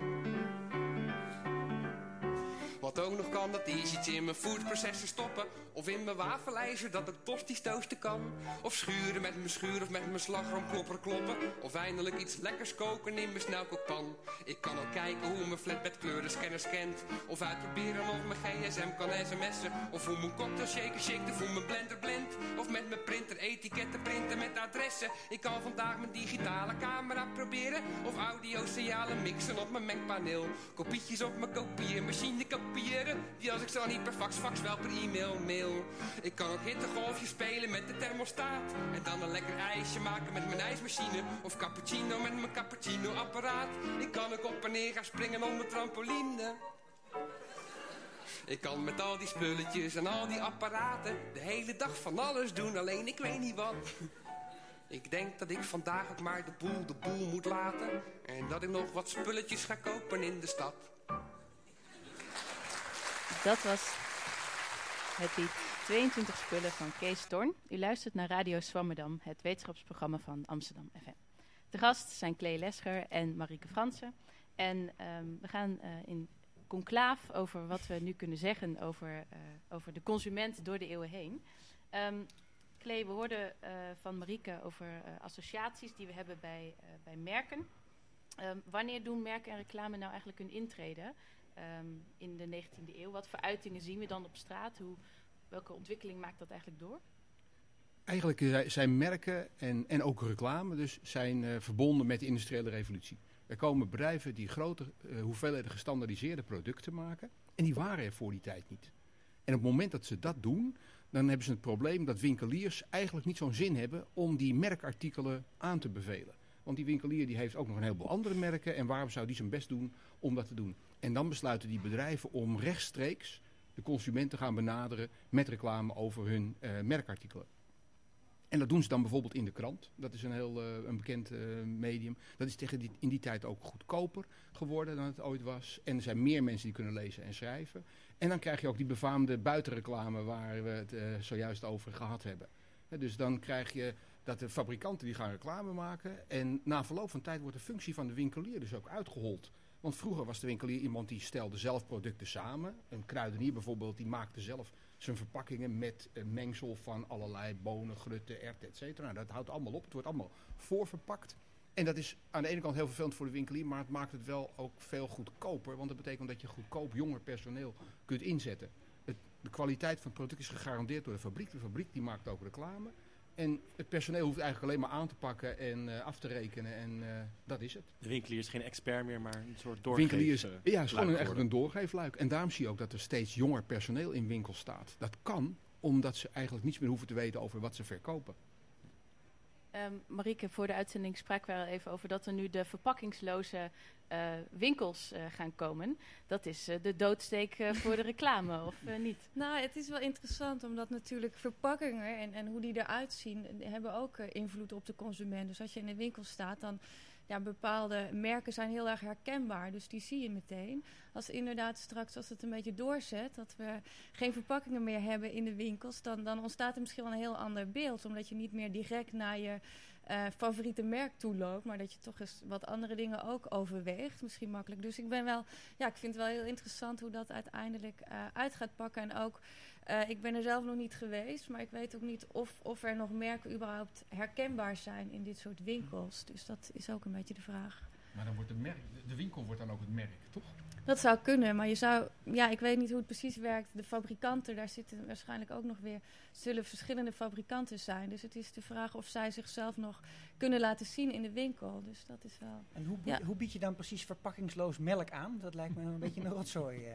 Wat ook nog kan, dat is iets in mijn foodprocessor stoppen. Of in mijn wafelijzer, dat ik tosti's toasten kan. Of schuren met mijn schuur of met mijn slagroomklopper kloppen. Of eindelijk iets lekkers koken in mijn snelkookpan. Ik kan ook kijken hoe mijn flatbed kleurenscanner scant. Of uitproberen of mijn gsm kan sms'en. Of hoe mijn cocktail shaker shake of hoe mijn blender blendt. Of met mijn printer etiketten printen met adressen. Ik kan vandaag mijn digitale camera proberen. Of audio-signalen mixen op mijn Mac-paneel. Kopietjes op mijn kopieermachine kopiëren. Die als ik zo niet per fax, fax wel per e-mail mail. Ik kan ook hittegolfjes spelen met de thermostaat. En dan een lekker ijsje maken met mijn ijsmachine. Of cappuccino met mijn cappuccino-apparaat. Ik kan ook op en neer gaan springen om mijn trampoline. Ik kan met al die spulletjes en al die apparaten de hele dag van alles doen, alleen ik weet niet wat. Ik denk dat ik vandaag ook maar de boel de boel moet laten. En dat ik nog wat spulletjes ga kopen in de stad. Dat was het lied 22 spullen van Kees Torn. U luistert naar Radio Swammerdam, het wetenschapsprogramma van Amsterdam FM. De gast zijn Klee Lesger en Marieke Fransen. En ehm, we gaan eh, in conclaaf over wat we nu kunnen zeggen over, eh, over de consument door de eeuwen heen. Ehm Klee, we hoorden eh, van Marieke over associaties die we hebben bij, bij merken. Ehm, wanneer doen merken en reclame nou eigenlijk hun intrede ehm, in de 19e eeuw? Wat voor uitingen zien we dan op straat? Hoe, welke ontwikkeling maakt dat eigenlijk door? Eigenlijk eh, zijn merken en, en ook reclame dus zijn eh, verbonden met de industriële revolutie. Er komen bedrijven die grote eh, hoeveelheden gestandaardiseerde producten maken. En die waren er voor die tijd niet. En op het moment dat ze dat doen, dan hebben ze het probleem dat winkeliers eigenlijk niet zo'n zin hebben om die merkartikelen aan te bevelen. Want die winkelier die heeft ook nog een heleboel andere merken en waarom zou die zijn best doen om dat te doen? En dan besluiten die bedrijven om rechtstreeks de consument te gaan benaderen met reclame over hun eh, merkartikelen. En dat doen ze dan bijvoorbeeld in de krant. Dat is een heel eh, een bekend eh, medium. Dat is tegen die, in die tijd ook goedkoper geworden dan het ooit was. En er zijn meer mensen die kunnen lezen en schrijven. En dan krijg je ook die befaamde buitenreclame waar we het zojuist over gehad hebben. Dus dan krijg je dat de fabrikanten die gaan reclame maken. En na verloop van tijd wordt de functie van de winkelier dus ook uitgehold. Want vroeger was de winkelier iemand die stelde zelf producten samen. Een kruidenier bijvoorbeeld, die maakte zelf zijn verpakkingen met een mengsel van allerlei bonen, grutten, erwten, et cetera. Nou, dat houdt allemaal op. Het wordt allemaal voorverpakt. En dat is aan de ene kant heel vervelend voor de winkelier, maar het maakt het wel ook veel goedkoper. Want dat betekent dat je goedkoop jonger personeel kunt inzetten. De kwaliteit van het product is gegarandeerd door de fabriek. De fabriek die maakt ook reclame. En het personeel hoeft eigenlijk alleen maar aan te pakken en eh, af te rekenen. En eh, dat is het. De winkelier is geen expert meer, maar een soort Winkeliers, doorgeef. eh, ja, het is gewoon eigenlijk een doorgeefluik. En daarom zie je ook dat er steeds jonger personeel in winkels staat. Dat kan omdat ze eigenlijk niets meer hoeven te weten over wat ze verkopen. Ehm Marieke, voor de uitzending spraken we al even over dat er nu de verpakkingsloze eh, winkels eh, gaan komen. Dat is eh, de doodsteek voor de *laughs* reclame, of niet? Nou, het is wel interessant omdat natuurlijk verpakkingen en, en hoe die eruit zien, hebben ook invloed op de consument. Dus als je in de winkel staat, dan ja, bepaalde merken zijn heel erg herkenbaar. Dus die zie je meteen. Als inderdaad straks, als het een beetje doorzet, dat we geen verpakkingen meer hebben in de winkels, dan, dan ontstaat er misschien wel een heel ander beeld. Omdat je niet meer direct naar je eh, favoriete merk toe loopt, maar dat je toch eens wat andere dingen ook overweegt. Misschien makkelijk. Dus ik ben wel, ja, ik vind het wel heel interessant hoe dat uiteindelijk eh, uit gaat pakken. En ook, eh, ik ben er zelf nog niet geweest, maar ik weet ook niet of, of er nog merken überhaupt herkenbaar zijn in dit soort winkels. Dus dat is ook een beetje de vraag. Maar dan wordt de, merk, de winkel wordt dan ook het merk, toch? Dat zou kunnen, maar je zou, ja, ik weet niet hoe het precies werkt. De fabrikanten, daar zitten waarschijnlijk ook nog weer, zullen verschillende fabrikanten zijn. Dus het is de vraag of zij zichzelf nog kunnen laten zien in de winkel. Dus dat is wel. En hoe, Ja. hoe bied je dan precies verpakkingsloos melk aan? Dat lijkt me een beetje een rotzooi. eh.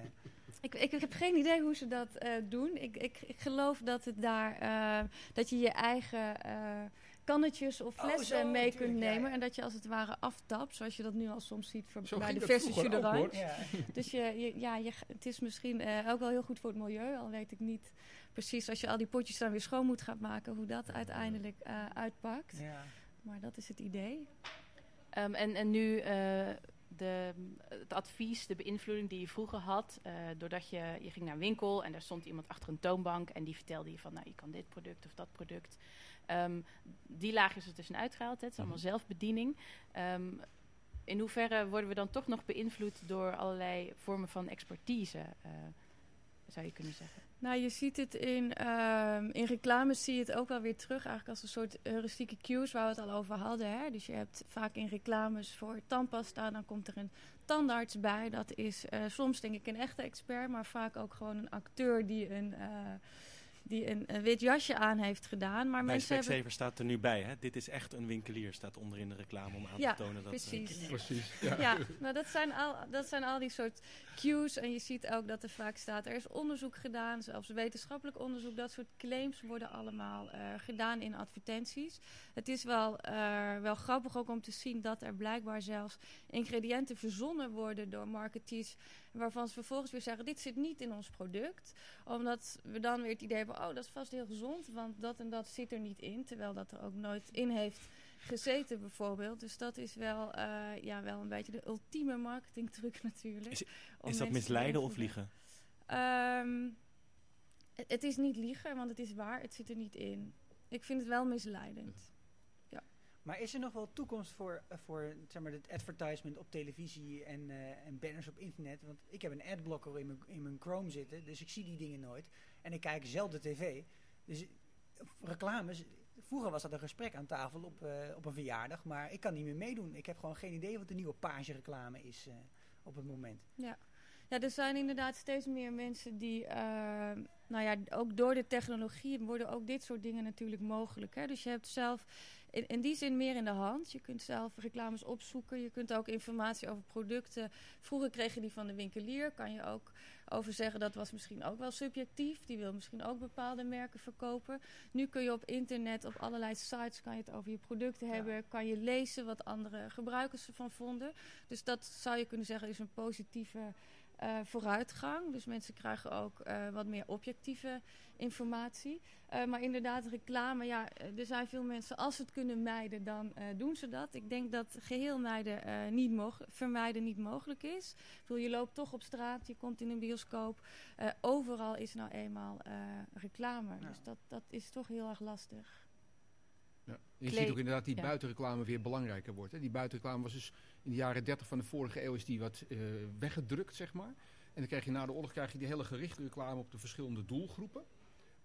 Ik, ik, ik heb geen idee hoe ze dat eh, doen. Ik, ik, ik geloof dat het daar, eh, dat je je eigen eh, kannetjes of Oh, flessen zo, mee kunt nemen. ja. En dat je als het ware aftapt, zoals je dat nu al soms ziet voor, bij de verse d'orange. Ja. *laughs* Dus je, je- ja, je, het is misschien eh, ook wel heel goed voor het milieu. Al weet ik niet precies als je al die potjes dan weer schoon moet gaan maken, hoe dat uiteindelijk eh, uitpakt. Ja. Maar dat is het idee. Ehm, en, en nu eh, de, het advies, de beïnvloeding die je vroeger had, eh, doordat je, je ging naar een winkel en daar stond iemand achter een toonbank en die vertelde je van, nou, je kan dit product of dat product. Ehm, die laag is er tussenuit gehaald, hè. het is allemaal zelfbediening. Ehm, in hoeverre worden we dan toch nog beïnvloed door allerlei vormen van expertise, eh, zou je kunnen zeggen? Nou, je ziet het in, ehm in reclames zie je het ook wel weer terug, eigenlijk als een soort heuristieke cues waar we het al over hadden. Hè? Dus je hebt vaak in reclames voor tandpasta, dan komt er een tandarts bij. Dat is eh, soms denk ik een echte expert, maar vaak ook gewoon een acteur die een, eh, die een, een wit jasje aan heeft gedaan. Maar Bij mensen hebben... Staat er nu bij, hè? Dit is echt een winkelier, staat onder in de reclame om aan Ja, te tonen dat... eh, precies. Precies. Ja. Ja, maar dat zijn, al, dat zijn al die soort cues. En je ziet ook dat er vaak staat, er is onderzoek gedaan, zelfs wetenschappelijk onderzoek. Dat soort claims worden allemaal eh, gedaan in advertenties. Het is wel, eh, wel grappig ook om te zien dat er blijkbaar zelfs ingrediënten verzonnen worden door marketeers. Waarvan ze vervolgens weer zeggen, dit zit niet in ons product. Omdat we dan weer het idee hebben, oh dat is vast heel gezond. Want dat en dat zit er niet in. Terwijl dat er ook nooit in heeft gezeten bijvoorbeeld. Dus dat is wel, eh, ja, wel een beetje de ultieme marketingtruc *laughs* natuurlijk. Is- dat misleiden of liegen? Ehm, het, het is niet liegen, want het is waar. Het zit er niet in. Ik vind het wel misleidend. Maar is er nog wel toekomst voor, eh, voor zeg maar, het advertisement op televisie en, eh, en banners op internet? Want ik heb een adblocker in mijn, in mijn Chrome zitten, dus ik zie die dingen nooit. En ik kijk zelden tv. Dus eh, reclames, vroeger was dat een gesprek aan tafel op, op een verjaardag, maar ik kan niet meer meedoen. Ik heb gewoon geen idee wat de nieuwe page reclame is op het moment. Ja. ja, er zijn inderdaad steeds meer mensen die, nou ja, ook door de technologie worden ook dit soort dingen natuurlijk mogelijk. Hè? Dus je hebt zelf in, in die zin meer in de hand. Je kunt zelf reclames opzoeken. Je kunt ook informatie over producten. Vroeger kreeg je die van de winkelier. Kan je ook over zeggen dat was misschien ook wel subjectief. Die wil misschien ook bepaalde merken verkopen. Nu kun je op internet, op allerlei sites, kan je het over je producten Ja. hebben. Kan je lezen wat andere gebruikers ervan vonden. Dus dat zou je kunnen zeggen is een positieve eh, vooruitgang. Dus mensen krijgen ook eh, wat meer objectieve informatie. Eh, maar inderdaad, reclame, ja, er zijn veel mensen, als ze het kunnen mijden, dan doen ze dat. Ik denk dat geheel mijden, niet vermijden niet mogelijk is. Ik bedoel, je loopt toch op straat, je komt in een bioscoop. Overal is nou eenmaal reclame. Ja. Dus dat, dat is toch heel erg lastig. Je ziet ook inderdaad die ja. buitenreclame weer belangrijker wordt. Hè. Die buitenreclame was dus in de jaren 30 van de vorige eeuw is die wat eh, weggedrukt, zeg maar. En dan krijg je na de oorlog krijg je die hele gerichte reclame op de verschillende doelgroepen.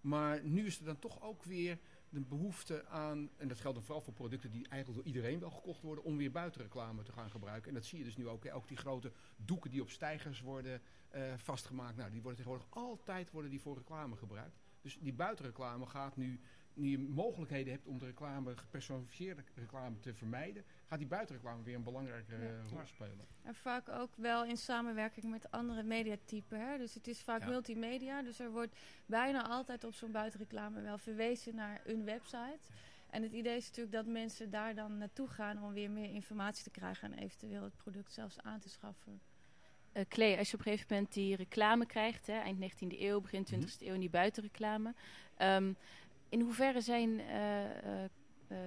Maar nu is er dan toch ook weer de behoefte aan, en dat geldt dan vooral voor producten die eigenlijk door iedereen wel gekocht worden, om weer buitenreclame te gaan gebruiken. En dat zie je dus nu ook. Hè. Ook die grote doeken die op stijgers worden eh, vastgemaakt. Nou, die worden tegenwoordig altijd worden die voor reclame gebruikt. Dus die buitenreclame gaat nu je mogelijkheden hebt om de reclame, gepersonaliseerde reclame te vermijden, gaat die buitenreclame weer een belangrijke Ja. eh, rol spelen. En vaak ook wel in samenwerking met andere mediatypen. Hè? Dus het is vaak Ja. multimedia. Dus er wordt bijna altijd op zo'n buitenreclame wel verwezen naar een website. En het idee is natuurlijk dat mensen daar dan naartoe gaan om weer meer informatie te krijgen en eventueel het product zelfs aan te schaffen. Eh Clay, als je op een gegeven moment die reclame krijgt, hè, eind 19e eeuw, begin 20e eeuw, en die buitenreclame. ehm, in hoeverre zijn eh, eh, eh,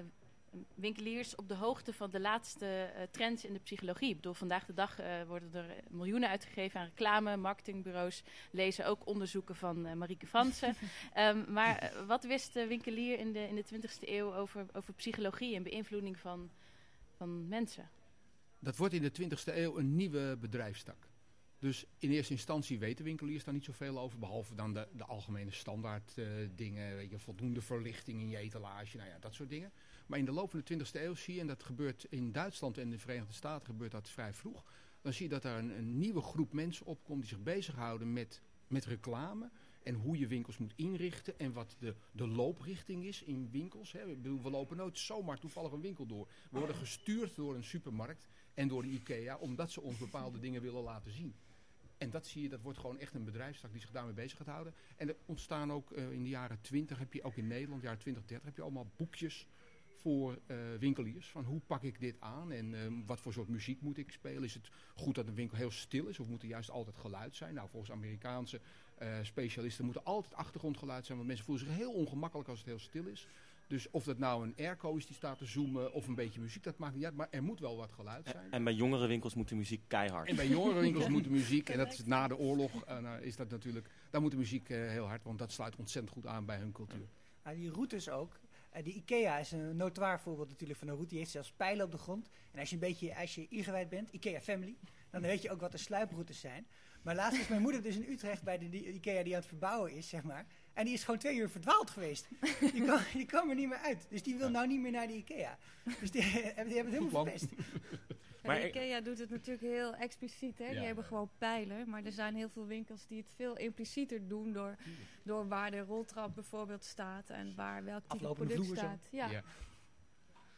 winkeliers op de hoogte van de laatste trends in de psychologie? Ik bedoel, vandaag de dag eh, worden er miljoenen uitgegeven aan reclame. Marketingbureaus lezen ook onderzoeken van eh, Marieke Fransen. *laughs* Ehm, maar wat wist de winkelier in de, in de 20e eeuw over, over psychologie en beïnvloeding van, van mensen? Dat wordt in de 20e eeuw een nieuwe bedrijfstak. Dus in eerste instantie weten winkeliers daar niet zoveel over, behalve dan de, de algemene standaard eh, dingen, weet je, voldoende verlichting in je etalage, nou ja, dat soort dingen. Maar in de loop van de 20e eeuw zie je, en dat gebeurt in Duitsland en de Verenigde Staten gebeurt dat vrij vroeg, dan zie je dat daar een, nieuwe groep mensen opkomt die zich bezighouden met, met reclame en hoe je winkels moet inrichten en wat de, de looprichting is in winkels. Hè. We lopen nooit zomaar toevallig een winkel door. We worden gestuurd door een supermarkt en door de IKEA, omdat ze ons bepaalde dingen willen laten zien. En dat zie je, dat wordt gewoon echt een bedrijfstak die zich daarmee bezig gaat houden. En er ontstaan ook eh, in de jaren 20, heb je ook in Nederland, jaren 20, 30, heb je allemaal boekjes voor eh, winkeliers. Van hoe pak ik dit aan en eh, wat voor soort muziek moet ik spelen? Is het goed dat een winkel heel stil is of moet er juist altijd geluid zijn? Nou, volgens Amerikaanse eh, specialisten moet er altijd achtergrondgeluid zijn. Want mensen voelen zich heel ongemakkelijk als het heel stil is. Dus of dat nou een airco is die staat te zoomen of een beetje muziek, dat maakt niet uit. Maar er moet wel wat geluid zijn. En, en bij jongere winkels moet de muziek keihard. En bij jongere winkels moet de muziek, en dat is na de oorlog, nou, is dat natuurlijk, daar moet de muziek eh, heel hard, want dat sluit ontzettend goed aan bij hun cultuur. Maar die routes ook. Eh, die IKEA is een notoir voorbeeld natuurlijk van een route. Die heeft zelfs pijlen op de grond. En als je een beetje als je ingewijd bent, IKEA Family, dan weet je ook wat de sluiproutes zijn. Maar laatst is mijn moeder dus in Utrecht bij de die IKEA die aan het verbouwen is, zeg maar. En die is gewoon twee uur verdwaald geweest. Die *laughs* kwam, die kwam er niet meer uit. Dus die wil nou niet meer naar de IKEA. Dus die, *laughs* die hebben het helemaal verpest. *laughs* En Maar de ik- IKEA doet het natuurlijk heel expliciet. Hè? Ja, die hebben gewoon pijlen. Maar er zijn heel veel winkels die het veel implicieter doen... door, door waar de roltrap bijvoorbeeld staat... en waar welk type Aflopende product staat. Ja. Ja.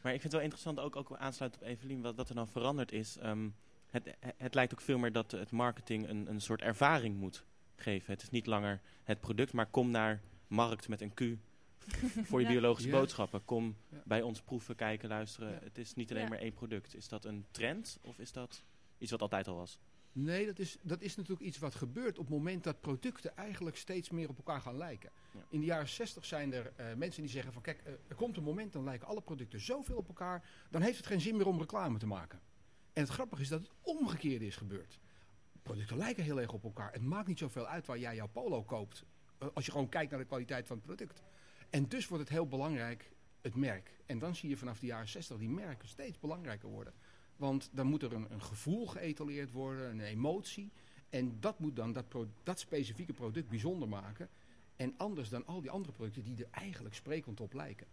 Maar ik vind het wel interessant, ook, ook aansluit op Evelien, wat, wat er dan veranderd is. Ehm, het, het lijkt ook veel meer dat het marketing een, een soort ervaring moet geven. Het is niet langer het product, maar kom naar markt met een Q *laughs* voor je Ja. biologische Ja. boodschappen. Kom Ja. bij ons proeven, kijken, luisteren. Ja. Het is niet alleen Ja. maar één product. Is dat een trend of is dat iets wat altijd al was? Nee, dat is, dat is natuurlijk iets wat gebeurt op het moment dat producten eigenlijk steeds meer op elkaar gaan lijken. Ja. In de jaren 60 zijn er eh, mensen die zeggen van kijk, eh, er komt een moment dan lijken alle producten zoveel op elkaar, dan heeft het geen zin meer om reclame te maken. En het grappige is dat het omgekeerde is gebeurd. Producten lijken heel erg op elkaar. Het maakt niet zoveel uit waar jij jouw polo koopt, eh, als je gewoon kijkt naar de kwaliteit van het product. En dus wordt het heel belangrijk, het merk. En dan zie je vanaf de jaren 60 die merken steeds belangrijker worden. Want dan moet er een, gevoel geëtaleerd worden, een emotie. En dat moet dan dat, dat specifieke product bijzonder maken. En anders dan al die andere producten die er eigenlijk sprekend op lijken.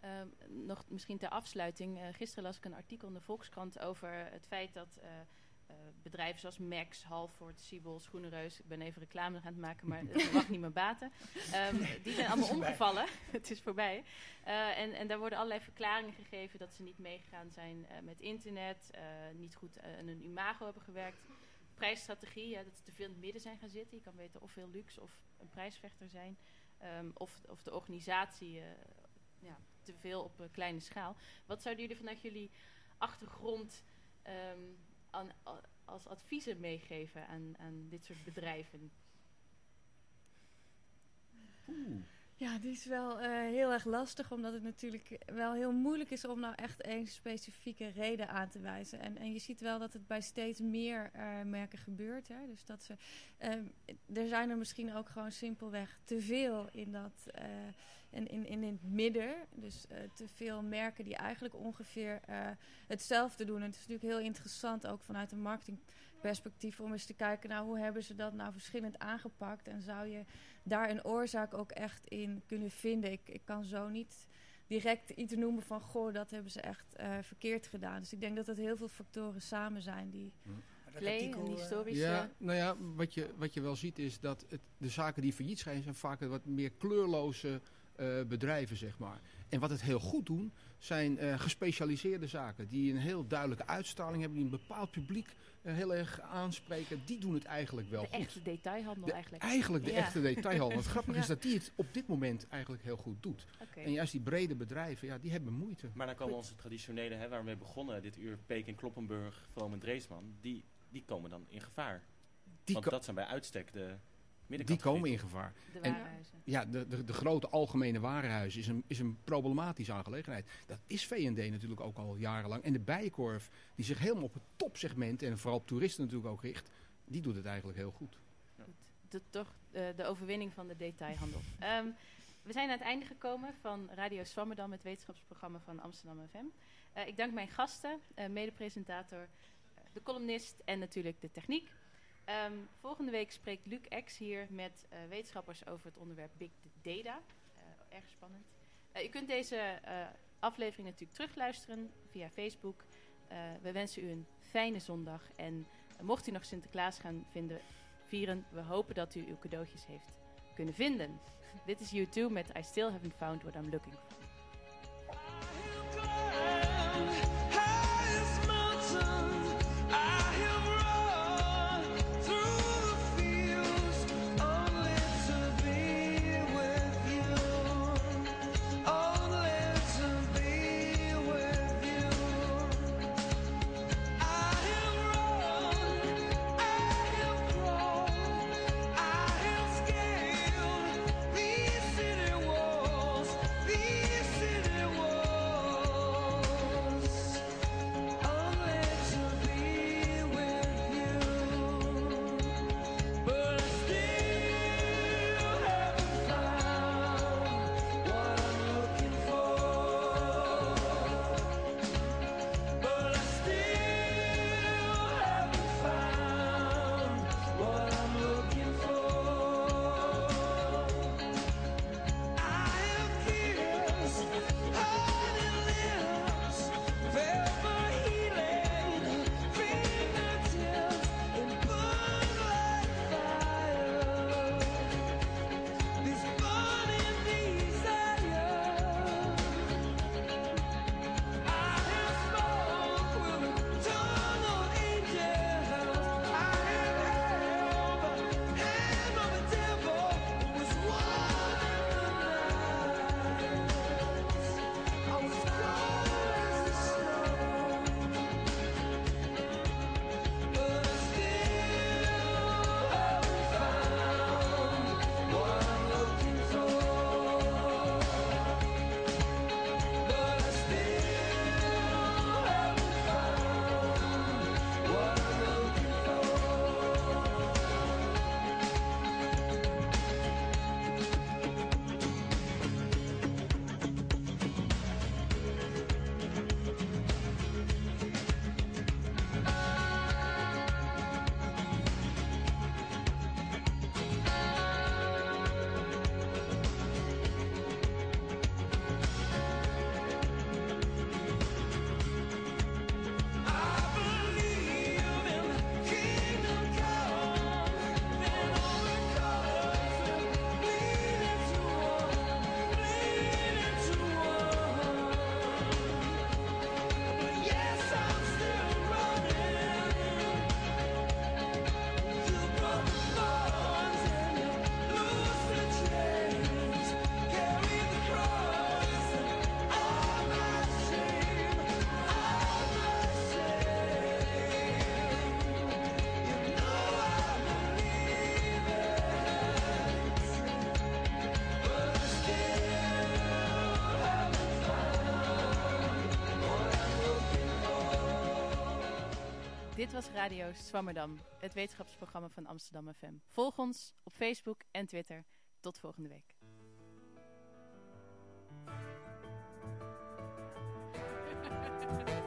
Ehm, nog misschien ter afsluiting. eh, gisteren las ik een artikel in de Volkskrant over het feit dat eh, bedrijven zoals Max, Halford, Siebel, Schoenenreus... ik ben even reclame aan het maken, maar *laughs* het mag niet meer baten. Ehm, die zijn allemaal omgevallen. *laughs* het is voorbij. Eh, en, en daar worden allerlei verklaringen gegeven dat ze niet meegegaan zijn eh, met internet... eh, niet goed eh, aan hun imago hebben gewerkt. Prijsstrategie, ja, dat ze te veel in het midden zijn gaan zitten. Je kan weten of veel luxe of een prijsvechter zijn. Ehm, of, of de organisatie eh, ja, te veel op kleine schaal. Wat zouden jullie vanuit jullie achtergrond ehm, aan, als adviezen meegeven aan, aan dit soort bedrijven? Ja, die is wel eh, heel erg lastig, omdat het natuurlijk wel heel moeilijk is om nou echt één specifieke reden aan te wijzen. En, en je ziet wel dat het bij steeds meer eh, merken gebeurt. Hè? Dus dat ze, ehm, er zijn er misschien ook gewoon simpelweg te veel in dat. eh, in, in, in het midden. Dus te veel merken die eigenlijk ongeveer hetzelfde doen. En het is natuurlijk heel interessant, ook vanuit een marketingperspectief, om eens te kijken, nou, hoe hebben ze dat nou verschillend aangepakt? En zou je daar een oorzaak ook echt in kunnen vinden? Ik, ik kan zo niet direct iets noemen van, goh, dat hebben ze echt eh, verkeerd gedaan. Dus ik denk dat het heel veel factoren samen zijn die... Dat Clay, artikel, een eh, historische... Ja, nou ja, wat je, wat je wel ziet is dat het, de zaken die failliet zijn, zijn vaak wat meer kleurloze eh, bedrijven, zeg maar. En wat het heel goed doen, zijn eh, gespecialiseerde zaken. Die een heel duidelijke uitstraling hebben, die een bepaald publiek eh, heel erg aanspreken. Die doen het eigenlijk wel De goed. echte detailhandel De- eigenlijk. Eigenlijk de Ja. echte detailhandel. Het grappige is dat die het op dit moment eigenlijk heel goed doet. En juist die brede bedrijven, ja, die hebben moeite. Maar dan komen Goed. onze traditionele, hè, waar we mee begonnen, dit uur, Peek en Kloppenburg, Vroom en Dreesman, die, die komen dan in gevaar. Die, Want dat zijn bij uitstek de die komen in gevaar. De en- warenhuizen. Ja, de, de, de grote algemene warenhuizen is een, is een problematische aangelegenheid. Dat is V&D natuurlijk ook al jarenlang. En de Bijenkorf, die zich helemaal op het topsegment en vooral op toeristen natuurlijk ook richt, die doet het eigenlijk heel goed. de, toch eh, de overwinning van de detailhandel. *laughs* Ehm, we zijn aan het einde gekomen van Radio Swammerdam, het wetenschapsprogramma van Amsterdam FM. Eh, ik dank mijn gasten, eh, medepresentator, de columnist en natuurlijk de techniek. Ehm, volgende week spreekt Luc X hier met eh, wetenschappers over het onderwerp Big Data. Eh, erg spannend. Eh, u kunt deze aflevering natuurlijk terugluisteren via Facebook. We wensen u een fijne zondag en mocht u nog Sinterklaas gaan vinden, vieren. We hopen dat u uw cadeautjes heeft kunnen vinden. Dit is U2 met I Still Haven't Found What I'm Looking For. Radio Swammerdam, het wetenschapsprogramma van Amsterdam FM. Volg ons op Facebook en Twitter. Tot volgende week. *laughs*